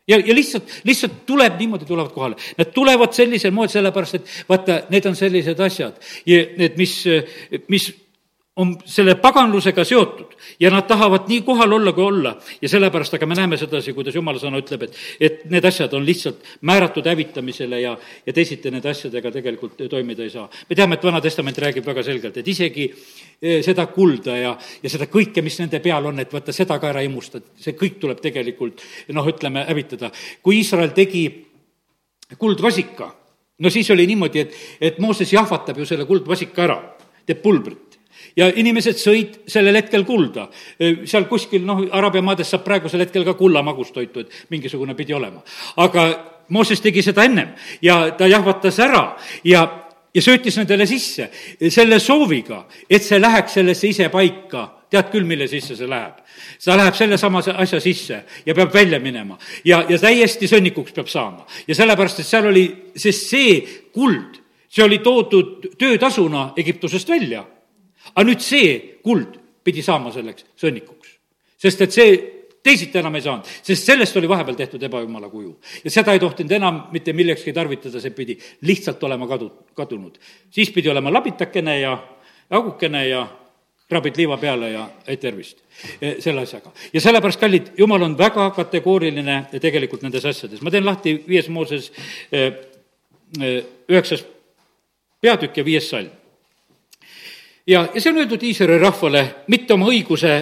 ja, ja lihtsalt, lihtsalt tuleb niimoodi, tulevad kohale. Nad tulevad sellisel moel, sellepärast et vaata, need on sellised asjad ja need, mis, mis on selle paganlusega seotud ja nad tahavad nii kohal olla, kui olla. ja sellepärast, aga me näeme sedasi, kuidas jumala sõna ütleb, et, et need asjad on lihtsalt määratud hävitamisele ja, ja teisiti nende asjadega tegelikult toimida ei saa. me teame, et Vana Testament räägib väga selgelt, et isegi eh, seda kulda ja, ja seda kõike, mis nende peal on, et vaata, seda ka ära imusta, see kõik tuleb tegelikult noh, ütleme, hävitada. kui Iisrael tegi kuldvasika no siis oli niimoodi, et, et Mooses jahvatab ju selle kuldvasika ära, teeb pulbrit ja inimesed sõid sellel hetkel kulda. seal kuskil, noh, Araabia maades saab praegusel hetkel ka kulla magustoitu, et mingisugune pidi olema. aga Mooses tegi seda ennem ja ta jahvatas ära ja, ja söötis nendele sisse selle sooviga, et see läheks sellesse ise paika. tead küll, mille sisse see läheb? ta läheb sellesama asja sisse ja peab välja minema ja, ja täiesti sõnnikuks peab saama. ja sellepärast, et seal oli, sest see kuld, see oli toodud töötasuna Egiptusest välja aga nüüd see kuld pidi saama selleks sõnnikuks, sest et see teisiti enam ei saanud, sest sellest oli vahepeal tehtud ebajumala kuju. ja seda ei tohtinud enam mitte millekski tarvitada, see pidi lihtsalt olema kadu, kadunud. siis pidi olema labitakene ja augukene ja krabid liiva peale ja et tervist e, selle asjaga. ja sellepärast, kallid, jumal on väga kategooriline tegelikult nendes asjades. ma teen lahti viies Mooses e, e, üheksas peatükk ja viies salm ja, ja see on öeldud Iisraeli rahvale mitte oma õiguse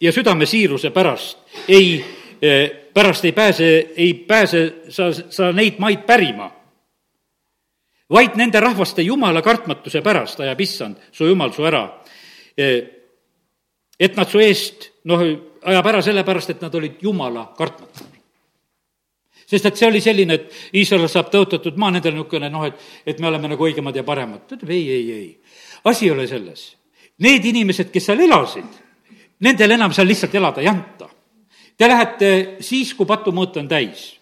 ja südame siiruse pärast, ei, eh, pärast ei pääse, ei pääse sa, sa neid maid pärima, vaid nende rahvaste jumala kartmatuse pärast ajab issand, su jumal, su ära. Eh, et nad su eest, noh, ajab ära sellepärast, et nad olid jumala kartmatud sest et see oli selline, et Iisrael saab tõotatud maa, nendel niisugune noh, et, et me oleme nagu õigemad ja paremad. ta ütleb ei, ei, ei asi ei ole selles. Need inimesed, kes seal elasid, nendel enam seal lihtsalt elada ei anta. Te lähete siis, kui patumõõt on täis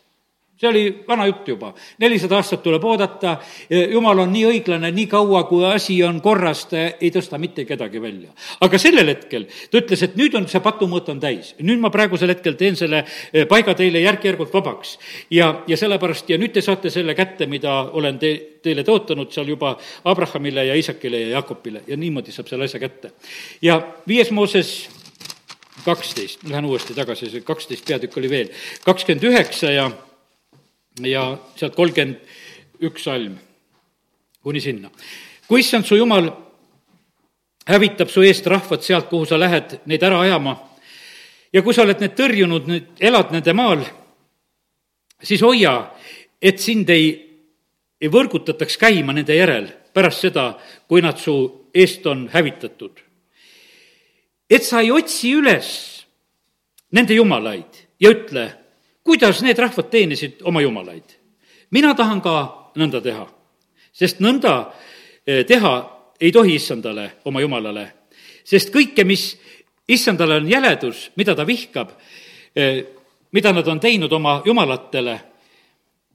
see oli vana jutt juba, nelisada aastat tuleb oodata, jumal on nii õiglane, nii kaua, kui asi on korras, ta ei tõsta mitte kedagi välja. aga sellel hetkel ta ütles, et nüüd on see patumõõt on täis, nüüd ma praegusel hetkel teen selle eh, paiga teile järk-järgult vabaks. ja, ja sellepärast, ja nüüd te saate selle kätte, mida olen te, teile tõotanud seal juba Abrahamile ja Isakile ja Jakobile ja niimoodi saab selle asja kätte. ja viies Mooses kaksteist, lähen uuesti tagasi, see kaksteist peatükk oli veel, kakskümmend üheksa ja ja sealt kolmkümmend üks salm kuni sinna. kui issand su jumal hävitab su eest rahvad sealt, kuhu sa lähed neid ära ajama ja kui sa oled need tõrjunud, nüüd elad nende maal, siis hoia, et sind ei, ei võrgutataks käima nende järel pärast seda, kui nad su eest on hävitatud. et sa ei otsi üles nende jumalaid ja ütle, kuidas need rahvad teenisid oma jumalaid. mina tahan ka nõnda teha, sest nõnda eh, teha ei tohi issandale, oma jumalale, sest kõike, mis issandale on jäledus, mida ta vihkab, eh, mida nad on teinud oma jumalatele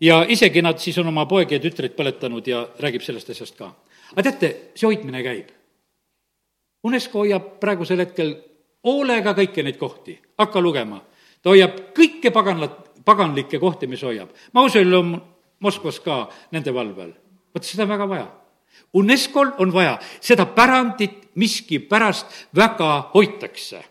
ja isegi nad siis on oma poegi ja tütreid põletanud ja räägib sellest asjast ka. aga teate, see hoidmine käib. UNESCO hoiab praegusel hetkel hoolega kõiki neid kohti, hakka lugema ta hoiab kõike paganlat, paganlikke kohti, mis hoiab. Mausoleum on Moskvas ka nende valve all. vot seda on väga vaja. UNESCO-l on vaja seda pärandit miskipärast väga hoitakse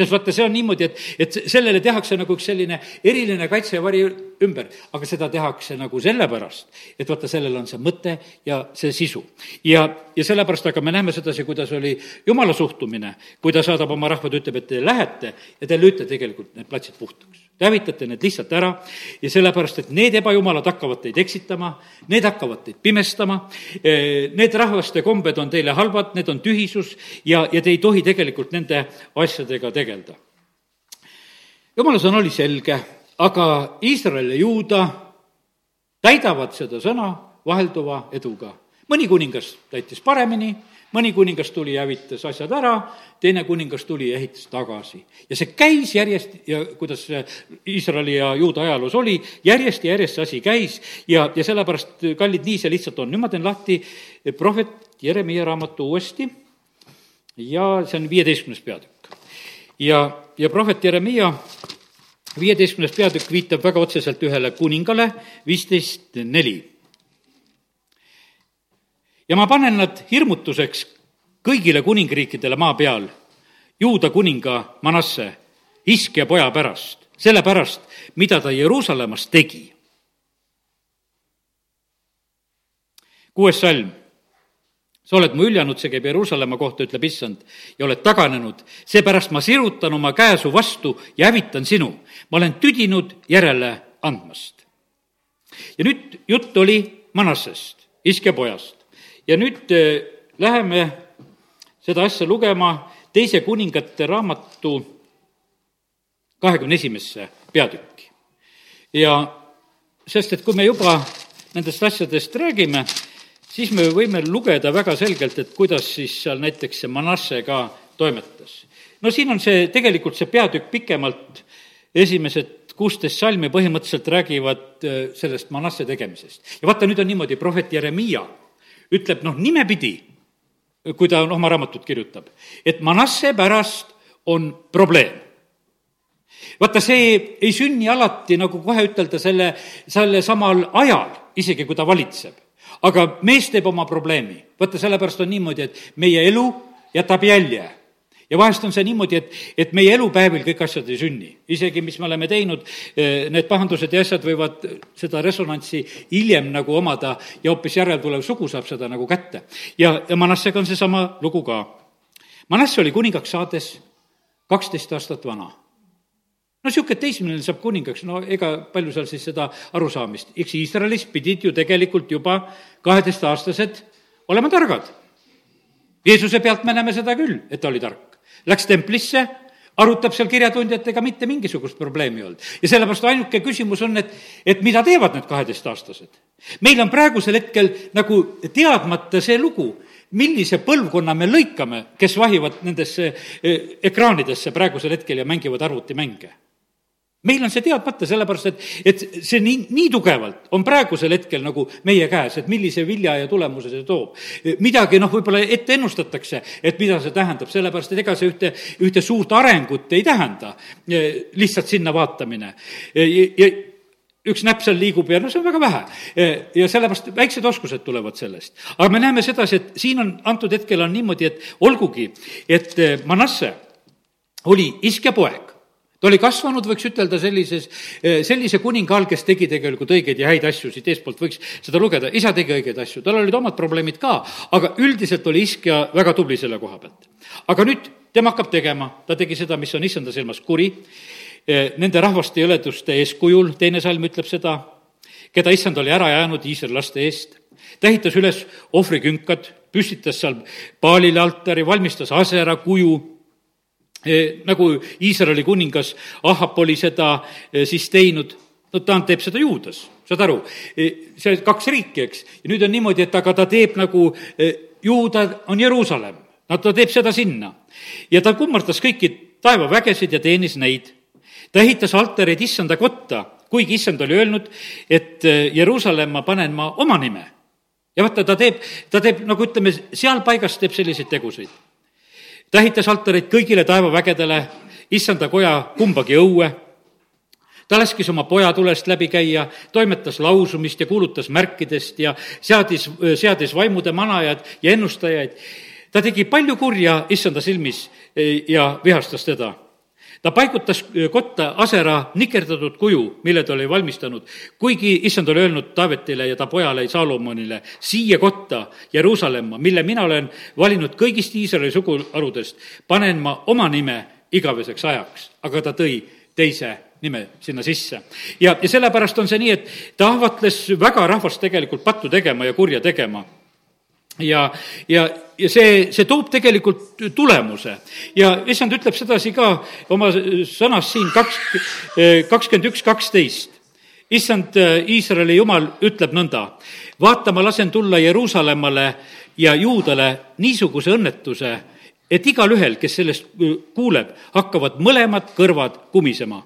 sest vaata, see on niimoodi, et, et sellele tehakse nagu üks selline eriline kaitse ja vari ümber, aga seda tehakse nagu sellepärast, et vaata, sellel on see mõte ja see sisu. ja, ja sellepärast, aga me näeme sedasi, kuidas oli jumala suhtumine, kui ta saadab oma rahvad, ütleb, et te lähete ja te lööte tegelikult need platsid puhtaks. Te hävitate need lihtsalt ära ja sellepärast, et need ebajumalad hakkavad teid eksitama, need hakkavad teid pimestama, eh, need rahvaste kombed on teile halvad, need on tühisus ja, ja te ei tohi tegelikult nende asjadega tegeleda jumala sõna oli selge, aga Iisrael ja Juuda täidavad seda sõna vahelduva eduga. mõni kuningas täitis paremini, mõni kuningas tuli ja hävitas asjad ära, teine kuningas tuli ja ehitas tagasi. ja see käis järjest ja kuidas Iisraeli ja Juuda ajaloos oli, järjest ja järjest see asi käis ja, ja sellepärast, kallid, nii see lihtsalt on. nüüd ma teen lahti prohvet Jeremiah raamatu uuesti ja see on viieteistkümnes peatükk ja, ja prohvet Jeremiia viieteistkümnes peatükk viitab väga otseselt ühele kuningale, viisteist neli. Ja ma panen nad hirmutuseks kõigile kuningriikidele maa peal, juuda kuninga Manasse, Hiskja poja pärast, selle pärast, mida ta Jeruusalemmas tegi. kuues salm sa oled mu hüljanud, see käib Jeruusalemma kohta, ütleb issand, ja oled taganenud. seepärast ma sirutan oma käe su vastu ja hävitan sinu. ma olen tüdinud järele andmast. ja nüüd jutt oli Manassest, iske pojast. Ja nüüd äh, läheme seda asja lugema teise kuningate raamatu kahekümne esimesse peatükki. ja sest, et kui me juba nendest asjadest räägime, siis me võime lugeda väga selgelt, et kuidas siis seal näiteks see Manasse ka toimetas. no siin on see, tegelikult see peatükk pikemalt, esimesed kuusteist salmi põhimõtteliselt räägivad äh, sellest Manasse tegemisest. ja vaata, nüüd on niimoodi, prohvet Jeremiah ütleb noh, nimepidi, kui ta noh, oma raamatut kirjutab, et Manasse pärast on probleem vaata, see ei sünni alati nagu kohe ütelda selle, selle samal ajal, isegi kui ta valitseb. aga mees teeb oma probleemi. vaata, sellepärast on niimoodi, et meie elu jätab jälje ja vahest on see niimoodi, et, et meie elupäevil kõik asjad ei sünni. isegi, mis me oleme teinud, eh, need pahandused ja asjad võivad seda resonantsi hiljem nagu omada ja hoopis järeltulev sugu saab seda nagu kätte. ja, ja Manassega on seesama lugu ka. Manasse oli kuningaks saades kaksteist aastat vana no niisugune teismeline saab kuningaks, no ega palju seal siis seda arusaamist, eks Iisraelis pidid ju tegelikult juba kaheteistaastased olema targad. Jeesuse pealt me näeme seda küll, et ta oli tark. Läks templisse, arutab seal kirjatundjatega, mitte mingisugust probleemi olnud. ja sellepärast ainuke küsimus on, et, et mida teevad need kaheteistaastased? meil on praegusel hetkel nagu teadmata see lugu, millise põlvkonna me lõikame, kes vahivad nendesse eh, ekraanidesse praegusel hetkel ja mängivad arvutimänge meil on see teadmata, sellepärast et, et see nii, nii tugevalt on praegusel hetkel nagu meie käes, et millise vilja ja tulemuse see toob. midagi noh, võib-olla ette ennustatakse, et mida see tähendab, sellepärast et ega see ühte, ühte suurt arengut ei tähenda, lihtsalt sinna vaatamine. ja üks näpp seal liigub ja no see on väga vähe. ja sellepärast väiksed oskused tulevad sellest. aga me näeme sedasi, et siin on, antud hetkel on niimoodi, et olgugi, et Manasse oli iske poeg, ta oli kasvanud, võiks ütelda, sellises, eh, sellise kuninga all, kes tegi tegelikult õigeid ja häid asju, siit eestpoolt võiks seda lugeda, isa tegi õigeid asju, tal olid omad probleemid ka, aga üldiselt oli iskja väga tubli selle koha pealt. aga nüüd tema hakkab tegema, ta tegi seda, mis on issanda silmas kuri, eh, nende rahvaste jõleduste eeskujul, teine salm ütleb seda, keda issand oli ära jäänud Iisraeli laste eest, ta ehitas üles ohvrikünkad, püstitas seal paalile altari, valmistas asera kuju nagu Iisraeli kuningas Ahab oli seda eh, siis teinud, no ta teeb seda juudas, saad aru, eh, see kaks riiki, eks, ja nüüd on niimoodi, et aga ta teeb nagu, juuda on Jeruusalemm, no ta teeb seda sinna. ja ta kummardas kõiki taevavägesid ja teenis neid. ta ehitas altareid issanda kotta, kuigi issand oli öelnud, et Jeruusalemma panen ma oma nime. ja vaata, ta teeb, ta teeb nagu ütleme, seal paigas teeb selliseid tegusid ta ehitas altareid kõigile taevavägedele, issanda koja kumbagi õue, ta laskis oma poja tulest läbi käia, toimetas lausumist ja kuulutas märkidest ja seadis, seadis vaimude manajad ja ennustajaid. ta tegi palju kurja issanda silmis eh, ja vihastas teda ta paigutas kotta Asera nikerdatud kuju, mille ta oli valmistanud, kuigi issand oli öelnud Taavetile ja ta pojale Salomonile, siia kotta Jeruusalemma, mille mina olen valinud kõigist Iisraeli suguharudest, panen ma oma nime igaveseks ajaks, aga ta tõi teise nime sinna sisse. ja, ja sellepärast on see nii, et ta ahvatles väga rahvast tegelikult pattu tegema ja kurja tegema ja, ja, ja see, see toob tegelikult tulemuse. ja issand ütleb sedasi ka oma sõnas siin kaks, kakskümmend üks, kaksteist. issand Iisraeli jumal ütleb nõnda, vaata, ma lasen tulla Jeruusalemmale ja Juudale niisuguse õnnetuse, et igalühel, kes sellest kuuleb, hakkavad mõlemad kõrvad kumisema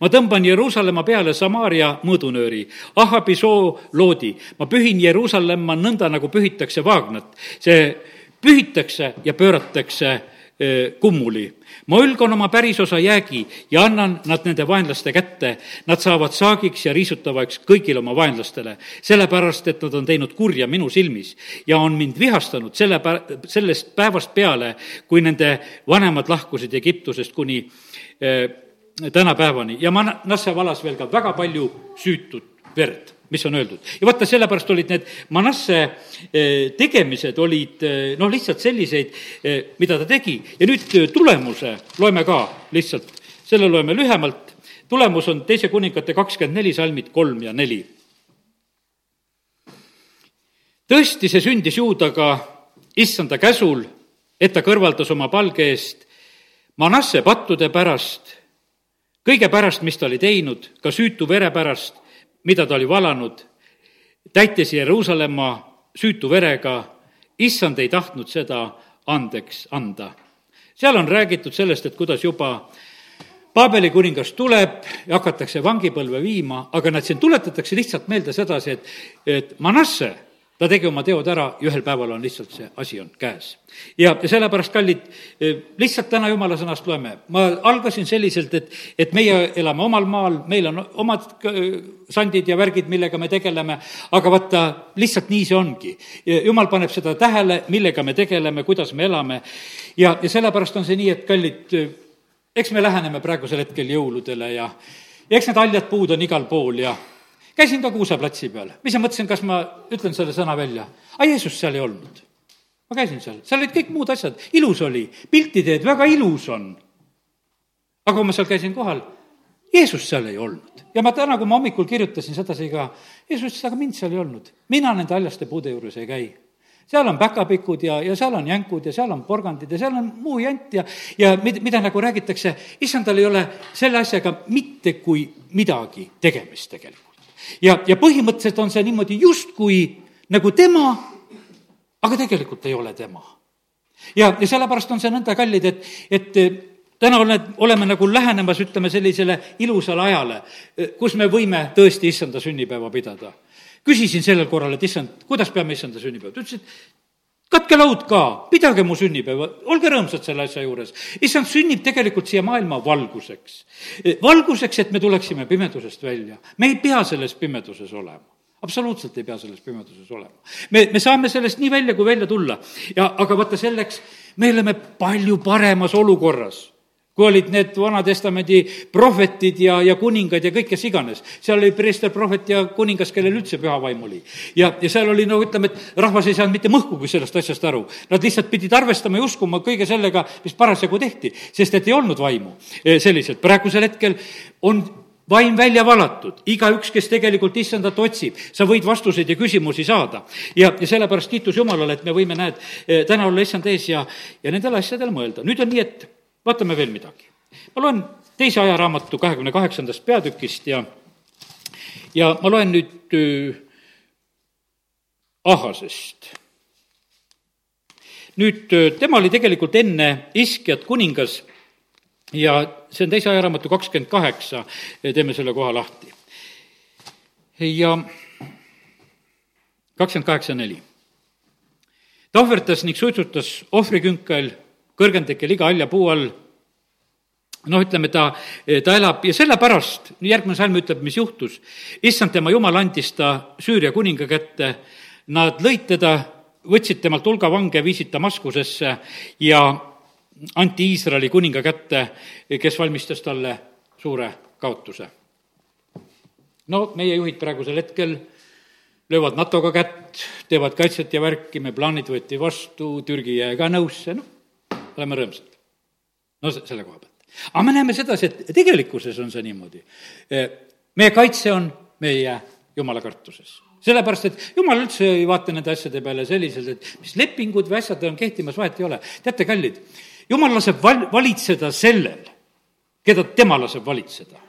ma tõmban Jeruusalemma peale Samaaria mõõdunööri, Ahabi soo loodi, ma pühin Jeruusalemma nõnda, nagu pühitakse vaagnat. see pühitakse ja pööratakse kummuli. ma ülgan oma pärisosa jäägi ja annan nad nende vaenlaste kätte. Nad saavad saagiks ja riisutavaks kõigile oma vaenlastele, sellepärast et nad on teinud kurja minu silmis ja on mind vihastanud selle sellest päevast peale, kui nende vanemad lahkusid Egiptusest kuni eh, tänapäevani ja Manasse valas veel ka väga palju süütut verd, mis on öeldud. ja vaata, sellepärast olid need Manasse eh, tegemised olid eh, noh, lihtsalt selliseid, eh, mida ta tegi ja nüüd tulemuse loeme ka lihtsalt, selle loeme lühemalt. tulemus on teise kuningate kakskümmend neli salmid kolm ja neli. tõesti, see sündis juudaga issanda käsul, et ta kõrvaldas oma palge eest Manasse pattude pärast, kõige pärast, mis ta oli teinud, ka süütu vere pärast, mida ta oli valanud, täitis Jeruusalemma süütu verega, issand ei tahtnud seda andeks anda. seal on räägitud sellest, et kuidas juba Paabeli kuningas tuleb ja hakatakse vangipõlve viima, aga nad siin tuletatakse lihtsalt meelde sedasi, et, et Manasse ta tegi oma teod ära ja ühel päeval on lihtsalt see asi on käes. ja, ja sellepärast, kallid, eh, lihtsalt täna jumala sõnast loeme. ma algasin selliselt, et, et meie elame omal maal, meil on omad eh, sandid ja värgid, millega me tegeleme, aga vaata, lihtsalt nii see ongi. jumal paneb seda tähele, millega me tegeleme, kuidas me elame ja, ja sellepärast on see nii, et kallid, eh, eks me läheneme praegusel hetkel jõuludele ja, ja eks need haljad puud on igal pool ja käisin ka Kuuseplatsi peal, ma mõtlesin, kas ma ütlen selle sõna välja. aga Jeesus seal ei olnud. ma käisin seal, seal olid kõik muud asjad, ilus oli, pilti teed, väga ilus on. aga kui ma seal käisin kohal, Jeesus seal ei olnud. ja ma täna, kui ma hommikul kirjutasin sedasi ka, Jeesus ütles, aga mind seal ei olnud. mina nende haljaste puude juures ei käi seal on päkapikud ja, ja seal on jänkud ja seal on porgandid ja seal on muu jant ja, ja mida, mida nagu räägitakse, issandal ei ole selle asjaga mitte kui midagi tegemist tegelikult ja, ja põhimõtteliselt on see niimoodi justkui nagu tema, aga tegelikult ei ole tema. ja, ja sellepärast on see nõnda kallid, et, et eh, täna oled, oleme nagu lähenemas, ütleme, sellisele ilusale ajale, eh, kus me võime tõesti issanda sünnipäeva pidada. küsisin sellel korral, et issand, kuidas peame issanda sünnipäeva, ta ütles, et katke laud ka, pidage mu sünnipäeva, olge rõõmsad selle asja juures. issand sünnib tegelikult siia maailma valguseks. valguseks, et me tuleksime pimedusest välja. me ei pea selles pimeduses olema absoluutselt ei pea selles pimeduses olema. me, me saame sellest nii välja, kui välja tulla. ja aga vaata, selleks me oleme palju paremas olukorras kui olid need Vana-testamendi prohvetid ja, ja kuningad ja kõik, kes iganes. seal oli preester, prohvet ja kuningas, kellel üldse püha vaim oli. ja, ja seal oli no ütleme, et rahvas ei saanud mitte mõhkugi sellest asjast aru. Nad lihtsalt pidid arvestama ja uskuma kõige sellega, mis parasjagu tehti, sest et ei olnud vaimu e, selliselt. praegusel hetkel on vaim välja valatud, igaüks, kes tegelikult issandat otsib, sa võid vastuseid ja küsimusi saada. ja, ja sellepärast kiitus Jumalale, et me võime, näed, e, täna olla issand ees ja, ja nendele asjadele mõelda. nüüd on nii, et vaatame veel midagi. ma loen teise ajaraamatu kahekümne kaheksandast peatükist ja, ja ma loen nüüd äh, Ahasest. nüüd äh, tema oli tegelikult enne Iskjat kuningas ja see on teise ajaraamatu kakskümmend kaheksa, teeme selle koha lahti. ja kakskümmend kaheksa neli. ta ohverdas ning suitsutas ohvrikünkel kõrgendikel iga halja puu all. noh, ütleme, ta, ta elab ja sellepärast, järgmine salm ütleb, mis juhtus. issand tema jumal andis ta Süüria kuninga kätte, nad lõid teda, võtsid temalt hulga vange, viisid Damaskusesse ja anti Iisraeli kuninga kätte, kes valmistas talle suure kaotuse. no meie juhid praegusel hetkel löövad NATO-ga kätt, teevad kaitset ja värki, me plaanid võeti vastu, Türgi jäi ka nõusse, noh, oleme rõõmsad. no selle koha pealt. aga me näeme sedasi, et tegelikkuses on see niimoodi. E, meie kaitse on meie jumala kartuses sellepärast, et jumal üldse ei vaata nende asjade peale selliselt, et mis lepingud või asjad on kehtimas, vahet ei ole. teate, kallid, jumal laseb val-, valitseda sellel, keda tema laseb valitseda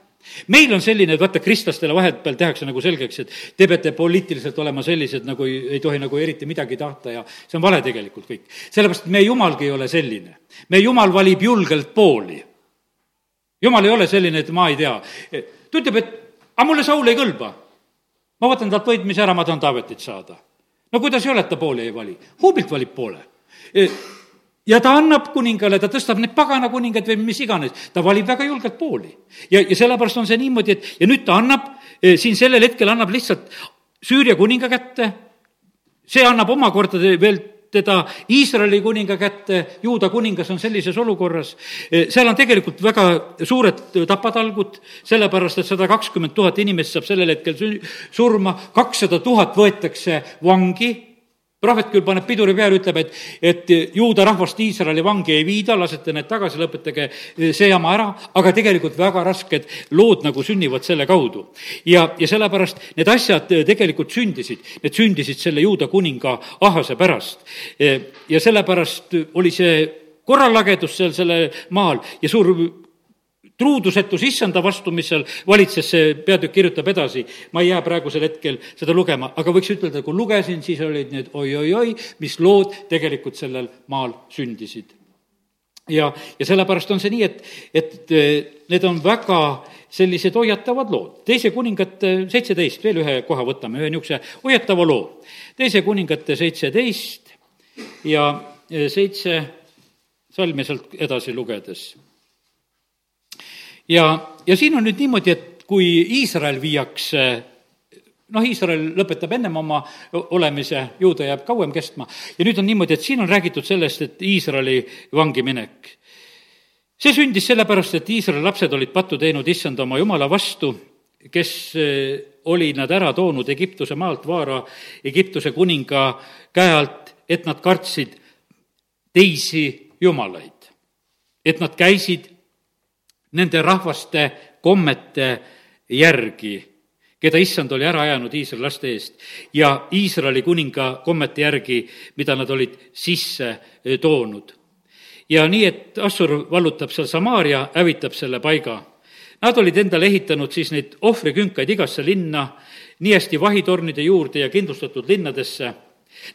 meil on selline, et vaata, kristlastele vahepeal tehakse nagu selgeks, et te peate poliitiliselt olema sellised, nagu ei, ei tohi nagu eriti midagi tahta ja see on vale tegelikult kõik. sellepärast, et meie jumalgi ei ole selline. meie jumal valib julgelt pooli. jumal ei ole selline, et ma ei tea. ta ütleb, et aga mulle Saul ei kõlba. ma võtan talt võitmise ära, ma tahan Taavetit saada. no kuidas ei ole, et ta pooli ei vali? hoobilt valib poole ja ta annab kuningale, ta tõstab need pagana kuningad või mis iganes, ta valib väga julgelt pooli. ja, ja sellepärast on see niimoodi, et ja nüüd ta annab, eh, siin sellel hetkel annab lihtsalt Süüria kuninga kätte, see annab omakorda veel teda Iisraeli kuninga kätte, juuda kuningas on sellises olukorras, eh, seal on tegelikult väga suured tapatalgud, sellepärast et sada kakskümmend tuhat inimest saab sellel hetkel surma, kakssada tuhat võetakse vangi prohvet küll paneb piduri peale, ütleb, et, et juuda rahvast Iisraeli vangi ei viida, lasete need tagasi, lõpetage see jama ära, aga tegelikult väga rasked lood nagu sünnivad selle kaudu. ja, ja sellepärast need asjad tegelikult sündisid, need sündisid selle juuda kuninga Ahase pärast. ja sellepärast oli see korralagedus seal sellel maal ja suur truudusetus issanda vastu, mis seal valitses, see peatükk kirjutab edasi. ma ei jää praegusel hetkel seda lugema, aga võiks ütelda, kui lugesin, siis olid need oi-oi-oi, mis lood tegelikult sellel maal sündisid. ja, ja sellepärast on see nii, et, et eh, need on väga sellised hoiatavad lood. teise kuningate seitseteist, veel ühe koha võtame, ühe niisuguse hoiatava loo. teise kuningate seitseteist ja eh, seitse salmi sealt edasi lugedes ja, ja siin on nüüd niimoodi, et kui Iisrael viiakse noh, Iisrael lõpetab ennem oma olemise, juuda jääb kauem kestma ja nüüd on niimoodi, et siin on räägitud sellest, et Iisraeli vangi minek. see sündis sellepärast, et Iisraeli lapsed olid pattu teinud issand oma jumala vastu, kes eh, oli nad ära toonud Egiptuse maalt, Vaara Egiptuse kuninga käe alt, et nad kartsid teisi jumalaid. et nad käisid nende rahvaste kommete järgi, keda issand oli ära ajanud Iisraeli laste eest ja Iisraeli kuninga kommete järgi, mida nad olid sisse toonud. ja nii, et Assur vallutab seal Samaaria, hävitab selle paiga. Nad olid endale ehitanud siis neid ohvrikünkaid igasse linna, nii hästi vahitornide juurde ja kindlustatud linnadesse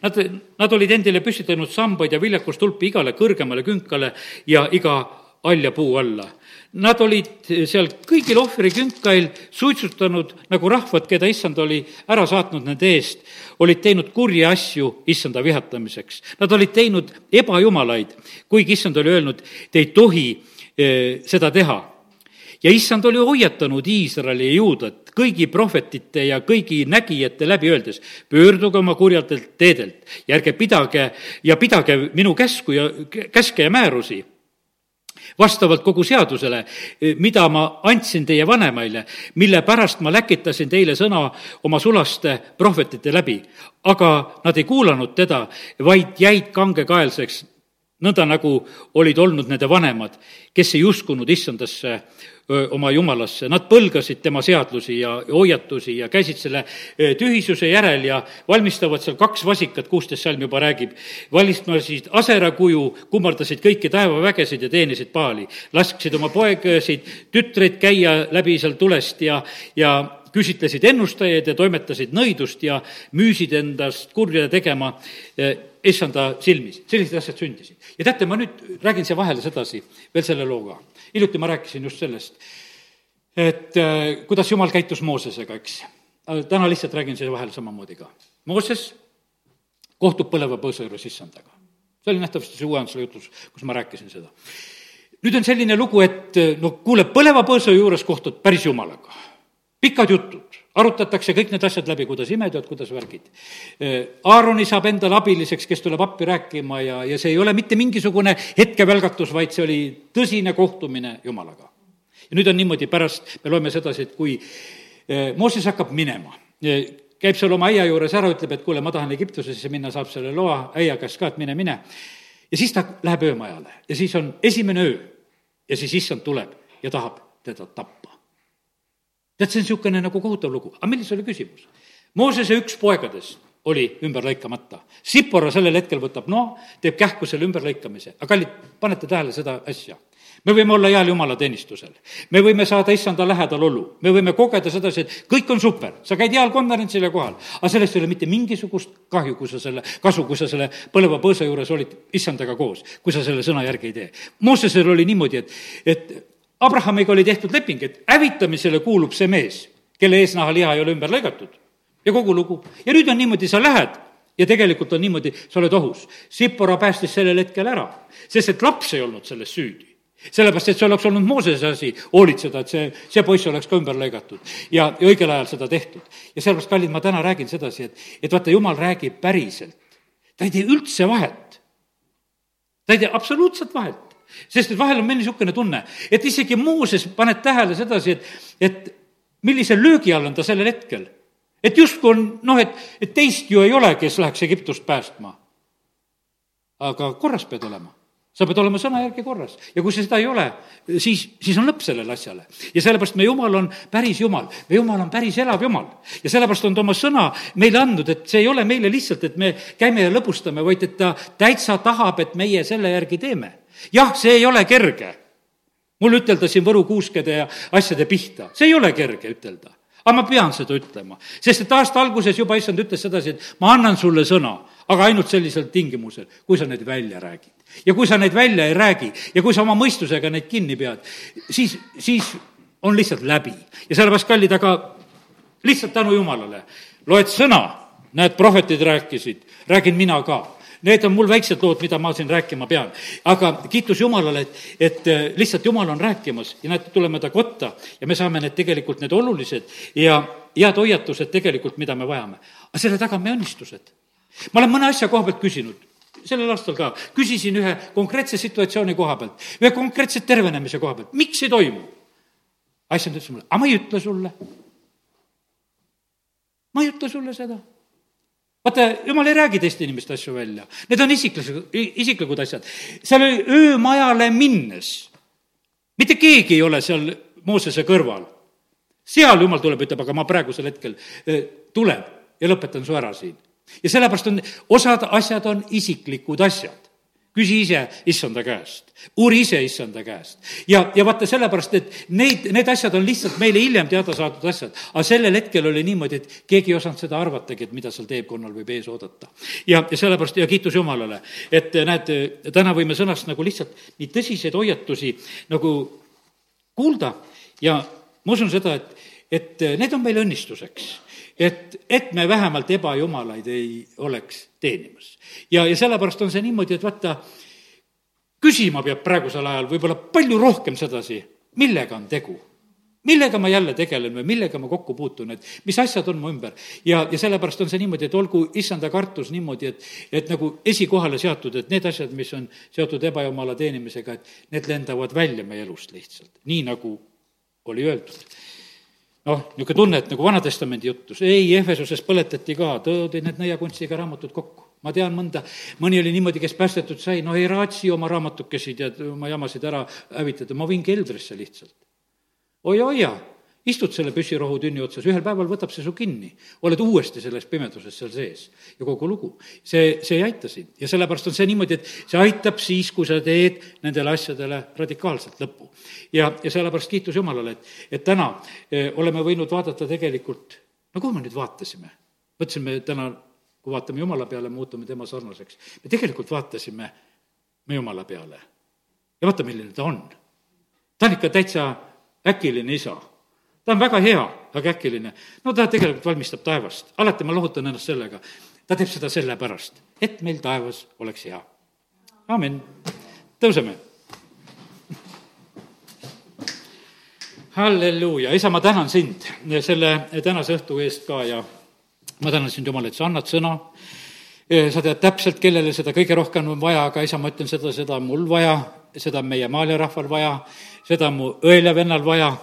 Nad, nad olid endile püstitanud sambaid ja viljakustulpi igale kõrgemale künkale ja iga haljapuu alla. Nad olid seal kõigil ohvrikünkail suitsutanud nagu rahvad, keda issand oli ära saatnud nende eest, olid teinud kurja asju issanda vihatamiseks. Nad olid teinud ebajumalaid, kuigi issand oli öelnud, te ei tohi eh, seda teha. ja issand oli hoiatanud Iisraeli ja Juudat kõigi prohvetite ja kõigi nägijate läbi öeldes, pöörduge oma kurjadelt teedelt ja ärge pidage ja pidage minu käsku ja käske ja määrusi vastavalt kogu seadusele, mida ma andsin teie vanemaile, mille pärast ma läkitasin teile sõna oma sulaste prohvetite läbi. aga nad ei kuulanud teda, vaid jäid kangekaelseks, nõnda nagu olid olnud nende vanemad, kes ei uskunud issandasse oma jumalasse, nad põlgasid tema seadusi ja hoiatusi ja käisid selle tühisuse järel ja valmistavad seal kaks vasikat, kuusteist salm juba räägib, valmistasid asera kuju, kummardasid kõiki taevavägesid ja teenisid paali, lasksid oma poegasid, tütreid käia läbi seal tulest ja, ja küsitlesid ennustajaid ja toimetasid nõidust ja müüsid endast kurja tegema issanda silmis, sellised asjad sündisid. ja teate, ma nüüd räägin siia vahele sedasi veel selle looga. hiljuti ma rääkisin just sellest, et äh, kuidas jumal käitus Moosesega, eks. Äh, täna lihtsalt räägin siia vahele samamoodi ka. Mooses kohtub põleva põõsa juures issandaga. see oli nähtavasti see uuenduse jutus, kus ma rääkisin seda. nüüd on selline lugu, et äh, no kuule, põleva põõsa juures kohtud päris jumalaga. pikad jutud arutatakse kõik need asjad läbi, kuidas imetööd, kuidas värgid. Aaroni saab endale abiliseks, kes tuleb appi rääkima ja, ja see ei ole mitte mingisugune hetkevälgatus, vaid see oli tõsine kohtumine Jumalaga. ja nüüd on niimoodi, pärast me loeme sedasi, et kui Mooses hakkab minema, käib seal oma äia juures ära, ütleb, et kuule, ma tahan Egiptusesse minna, saab selle loa äia käest ka, et mine, mine. ja siis ta läheb öömajale ja siis on esimene öö ja siis issand tuleb ja tahab teda tappa tead, see on niisugune nagu kohutav lugu, aga milles oli küsimus? Moosese üks poegadest oli ümber lõikamata. Sipora sellel hetkel võtab noa, teeb kähku selle ümberlõikamise, aga kallid, panete tähele seda asja? me võime olla heal jumala teenistusel, me võime saada issanda lähedal olu, me võime kogeda sedasi, et kõik on super, sa käid heal konverentsil ja kohal, aga sellest ei ole mitte mingisugust kahju, kui sa selle, kasu, kui sa selle põleva põõsa juures olid issandaga koos, kui sa selle sõna järgi ei tee. Moosesel oli niimoodi, et, et Abrahamiga oli tehtud leping, et hävitamisele kuulub see mees, kelle eesnahaliha ei ole ümber lõigatud. ja kogu lugu. ja nüüd on niimoodi, sa lähed ja tegelikult on niimoodi, sa oled ohus. Sipora päästis sellel hetkel ära, sest et laps ei olnud selles süüdi sellepärast, et see oleks olnud Moosese asi hoolitseda, et see, see poiss oleks ka ümber lõigatud ja, ja õigel ajal seda tehtud. ja sellepärast, kallid, ma täna räägin sedasi, et, et vaata, jumal räägib päriselt. ta ei tee üldse vahet. ta ei tee absoluutselt vahet sest et vahel on meil niisugune tunne, et isegi Mooses, paned tähele sedasi, et, et millise löögi all on ta sellel hetkel. et justkui on noh, et, et teist ju ei ole, kes läheks Egiptust päästma. aga korras pead olema sa pead olema sõna järgi korras ja kui sa seda ei ole, siis, siis on lõpp sellele asjale. ja sellepärast meie Jumal on päris Jumal, meie Jumal on päris elav Jumal. ja sellepärast on ta oma sõna meile andnud, et see ei ole meile lihtsalt, et me käime ja lõbustame, vaid et ta täitsa tahab, et meie selle järgi teeme. Jah, see ei ole kerge. mul ütelda siin Võru kuuskede ja asjade pihta, see ei ole kerge ütelda aga ma pean seda ütlema, sest et aasta alguses juba issand ütles sedasi, et ma annan sulle sõna, aga ainult sellisel tingimusel, kui sa need välja räägid ja kui sa neid välja ei räägi ja kui sa oma mõistusega neid kinni pead, siis, siis on lihtsalt läbi. ja sellepärast, kallid, aga lihtsalt tänu Jumalale, loed sõna, näed, prohvetid rääkisid, räägin mina ka Need on mul väiksed lood, mida ma siin rääkima pean. aga kiitus Jumalale, et, et äh, lihtsalt Jumal on rääkimas ja näed, tuleme ta kotta ja me saame need tegelikult, need olulised ja head hoiatused tegelikult, mida me vajame. aga selle taga on meie õnnistused. ma olen mõne asja koha pealt küsinud sellel aastal ka, küsisin ühe konkreetse situatsiooni koha pealt, ühe konkreetse tervenemise koha pealt, miks ei toimu? asjad ütles mulle, aga ma ei ütle sulle. ma ei ütle sulle seda. Vaata, jumal ei räägi teiste inimeste asju välja, need on isiklikud, isiklikud asjad. seal oli öömajale minnes, mitte keegi ei ole seal Moosese kõrval. seal jumal tuleb, ütleb, aga ma praegusel hetkel eh, tuleb ja lõpetan su ära siin ja sellepärast on, osad asjad on isiklikud asjad. Küsi ise issanda käest, uuri ise issanda käest. ja, ja vaata sellepärast, et neid, need asjad on lihtsalt meile hiljem teada saadud asjad. aga sellel hetkel oli niimoodi, et keegi ei osanud seda arvatagi, et mida seal teekonnal võib ees oodata. ja, ja sellepärast ja kiitus Jumalale, et näed, täna võime sõnast nagu lihtsalt nii tõsiseid hoiatusi nagu kuulda ja ma usun seda, et, et need on meile õnnistuseks et, et me vähemalt ebajumalaid ei oleks teenimas. ja, ja sellepärast on see niimoodi, et vaata, küsima peab praegusel ajal võib-olla palju rohkem sedasi, millega on tegu millega ma jälle tegelen või millega ma kokku puutun, et mis asjad on mu ümber. ja, ja sellepärast on see niimoodi, et olgu issanda kartus niimoodi, et, et nagu esikohale seatud, et need asjad, mis on seotud ebajumala teenimisega, et need lendavad välja meie elust lihtsalt, nii nagu oli öeldud noh, niisugune tunne, et nagu Vana-testamendi jutus, ei, Ehvesuses põletati ka, toodi need nõiakunstiga raamatud kokku. ma tean mõnda, mõni oli niimoodi, kes päästetud sai, no ei raatsi oma raamatukesi tead, oma jamasid ära hävitada, ma viin keldrisse lihtsalt. oi-oi-ja istud selle püssirohutünni otsas, ühel päeval võtab see su kinni, oled uuesti selles pimeduses seal sees ja kogu lugu. see, see ei aita sind ja sellepärast on see niimoodi, et see aitab siis, kui sa teed nendele asjadele radikaalselt lõpu. ja, ja sellepärast kiitus Jumalale, et, et täna eh, oleme võinud vaadata tegelikult, no kuhu me nüüd vaatasime? mõtlesime täna, kui vaatame Jumala peale, muutume tema sarnaseks. me tegelikult vaatasime me Jumala peale ja vaata, milline ta on. ta on ikka täitsa äkiline isa ta on väga hea, aga äkiline. no ta tegelikult valmistab taevast, alati ma lohutan ennast sellega. ta teeb seda sellepärast, et meil taevas oleks hea. amin. tõuseme. halleluuja, isa, ma tänan sind selle tänase õhtu eest ka ja ma tänan sind, Jumal, et sa annad sõna sa tead täpselt, kellele seda kõige rohkem on vaja, aga isa, ma ütlen seda, seda on mul vaja, seda on meie maailmarahval vaja, seda on mu õel ja vennal vaja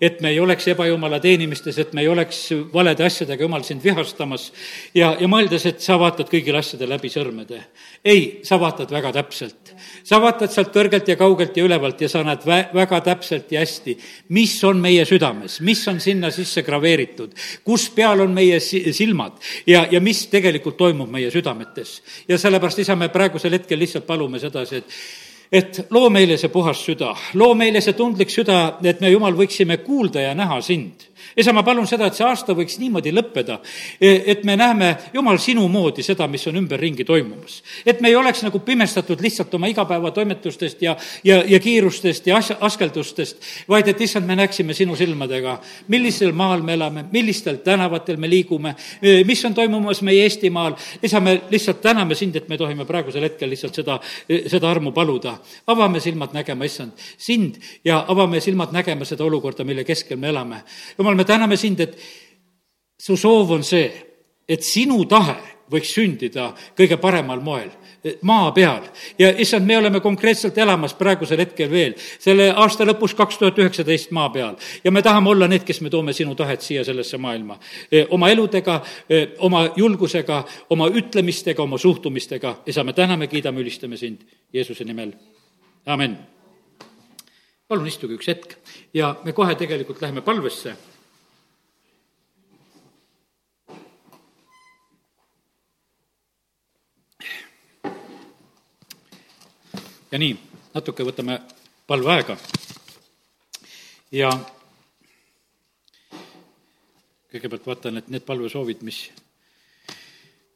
et me ei oleks ebajumala teenimistes, et me ei oleks valede asjadega jumal sind vihastamas ja, ja mõeldes, et sa vaatad kõigile asjadele läbi sõrmede. ei, sa vaatad väga täpselt. sa vaatad sealt kõrgelt ja kaugelt ja ülevalt ja sa näed vä-, väga täpselt ja hästi, mis on meie südames, mis on sinna sisse graveeritud, kus peal on meie silmad ja, ja mis tegelikult toimub meie südametes. ja sellepärast, isa, me praegusel hetkel lihtsalt palume sedasi, et et loo meile see puhas süda, loo meile see tundlik süda, et me, Jumal, võiksime kuulda ja näha sind isa, ma palun seda, et see aasta võiks niimoodi lõppeda, e, et me näeme, Jumal, sinu moodi seda, mis on ümberringi toimumas. et me ei oleks nagu pimestatud lihtsalt oma igapäevatoimetustest ja, ja, ja kiirustest ja asja, askeldustest, vaid et issand, me näeksime sinu silmadega, millisel maal me elame, millistel tänavatel me liigume, e, mis on toimumas meie Eestimaal. isa, me lihtsalt täname sind, et me tohime praegusel hetkel lihtsalt seda, e, seda armu paluda. avame silmad nägema, issand, sind ja avame silmad nägema seda olukorda, mille keskel me elame. jumal, me täname sind, et su soov on see, et sinu tahe võiks sündida kõige paremal moel, maa peal. ja issand, me oleme konkreetselt elamas praegusel hetkel veel, selle aasta lõpus kaks tuhat üheksateist maa peal. ja me tahame olla need, kes me toome sinu tahet siia sellesse maailma. oma eludega, oma julgusega, oma ütlemistega, oma suhtumistega, isa, me täname, kiidame, ülistame sind Jeesuse nimel, amin. palun istuge üks hetk ja me kohe tegelikult läheme palvesse ja nii, natuke võtame palveaega. ja kõigepealt vaatan, et need palvesoovid, mis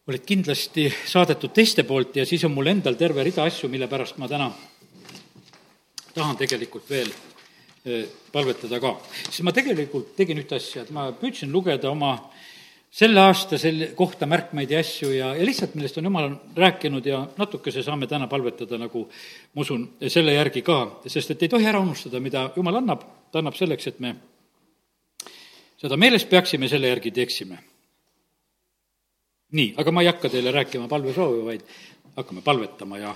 olid kindlasti saadetud teiste poolt ja siis on mul endal terve rida asju, mille pärast ma täna tahan tegelikult veel eh, palvetada ka. siis ma tegelikult tegin ühte asja, et ma püüdsin lugeda oma selle aasta selle kohta märkmeid ja asju ja, ja lihtsalt, millest on jumal rääkinud ja natukese saame täna palvetada, nagu ma usun, selle järgi ka, sest et ei tohi ära unustada, mida jumal annab, ta annab selleks, et me seda meeles peaksime, selle järgi teeksime. nii, aga ma ei hakka teile rääkima palvesoovi, vaid hakkame palvetama ja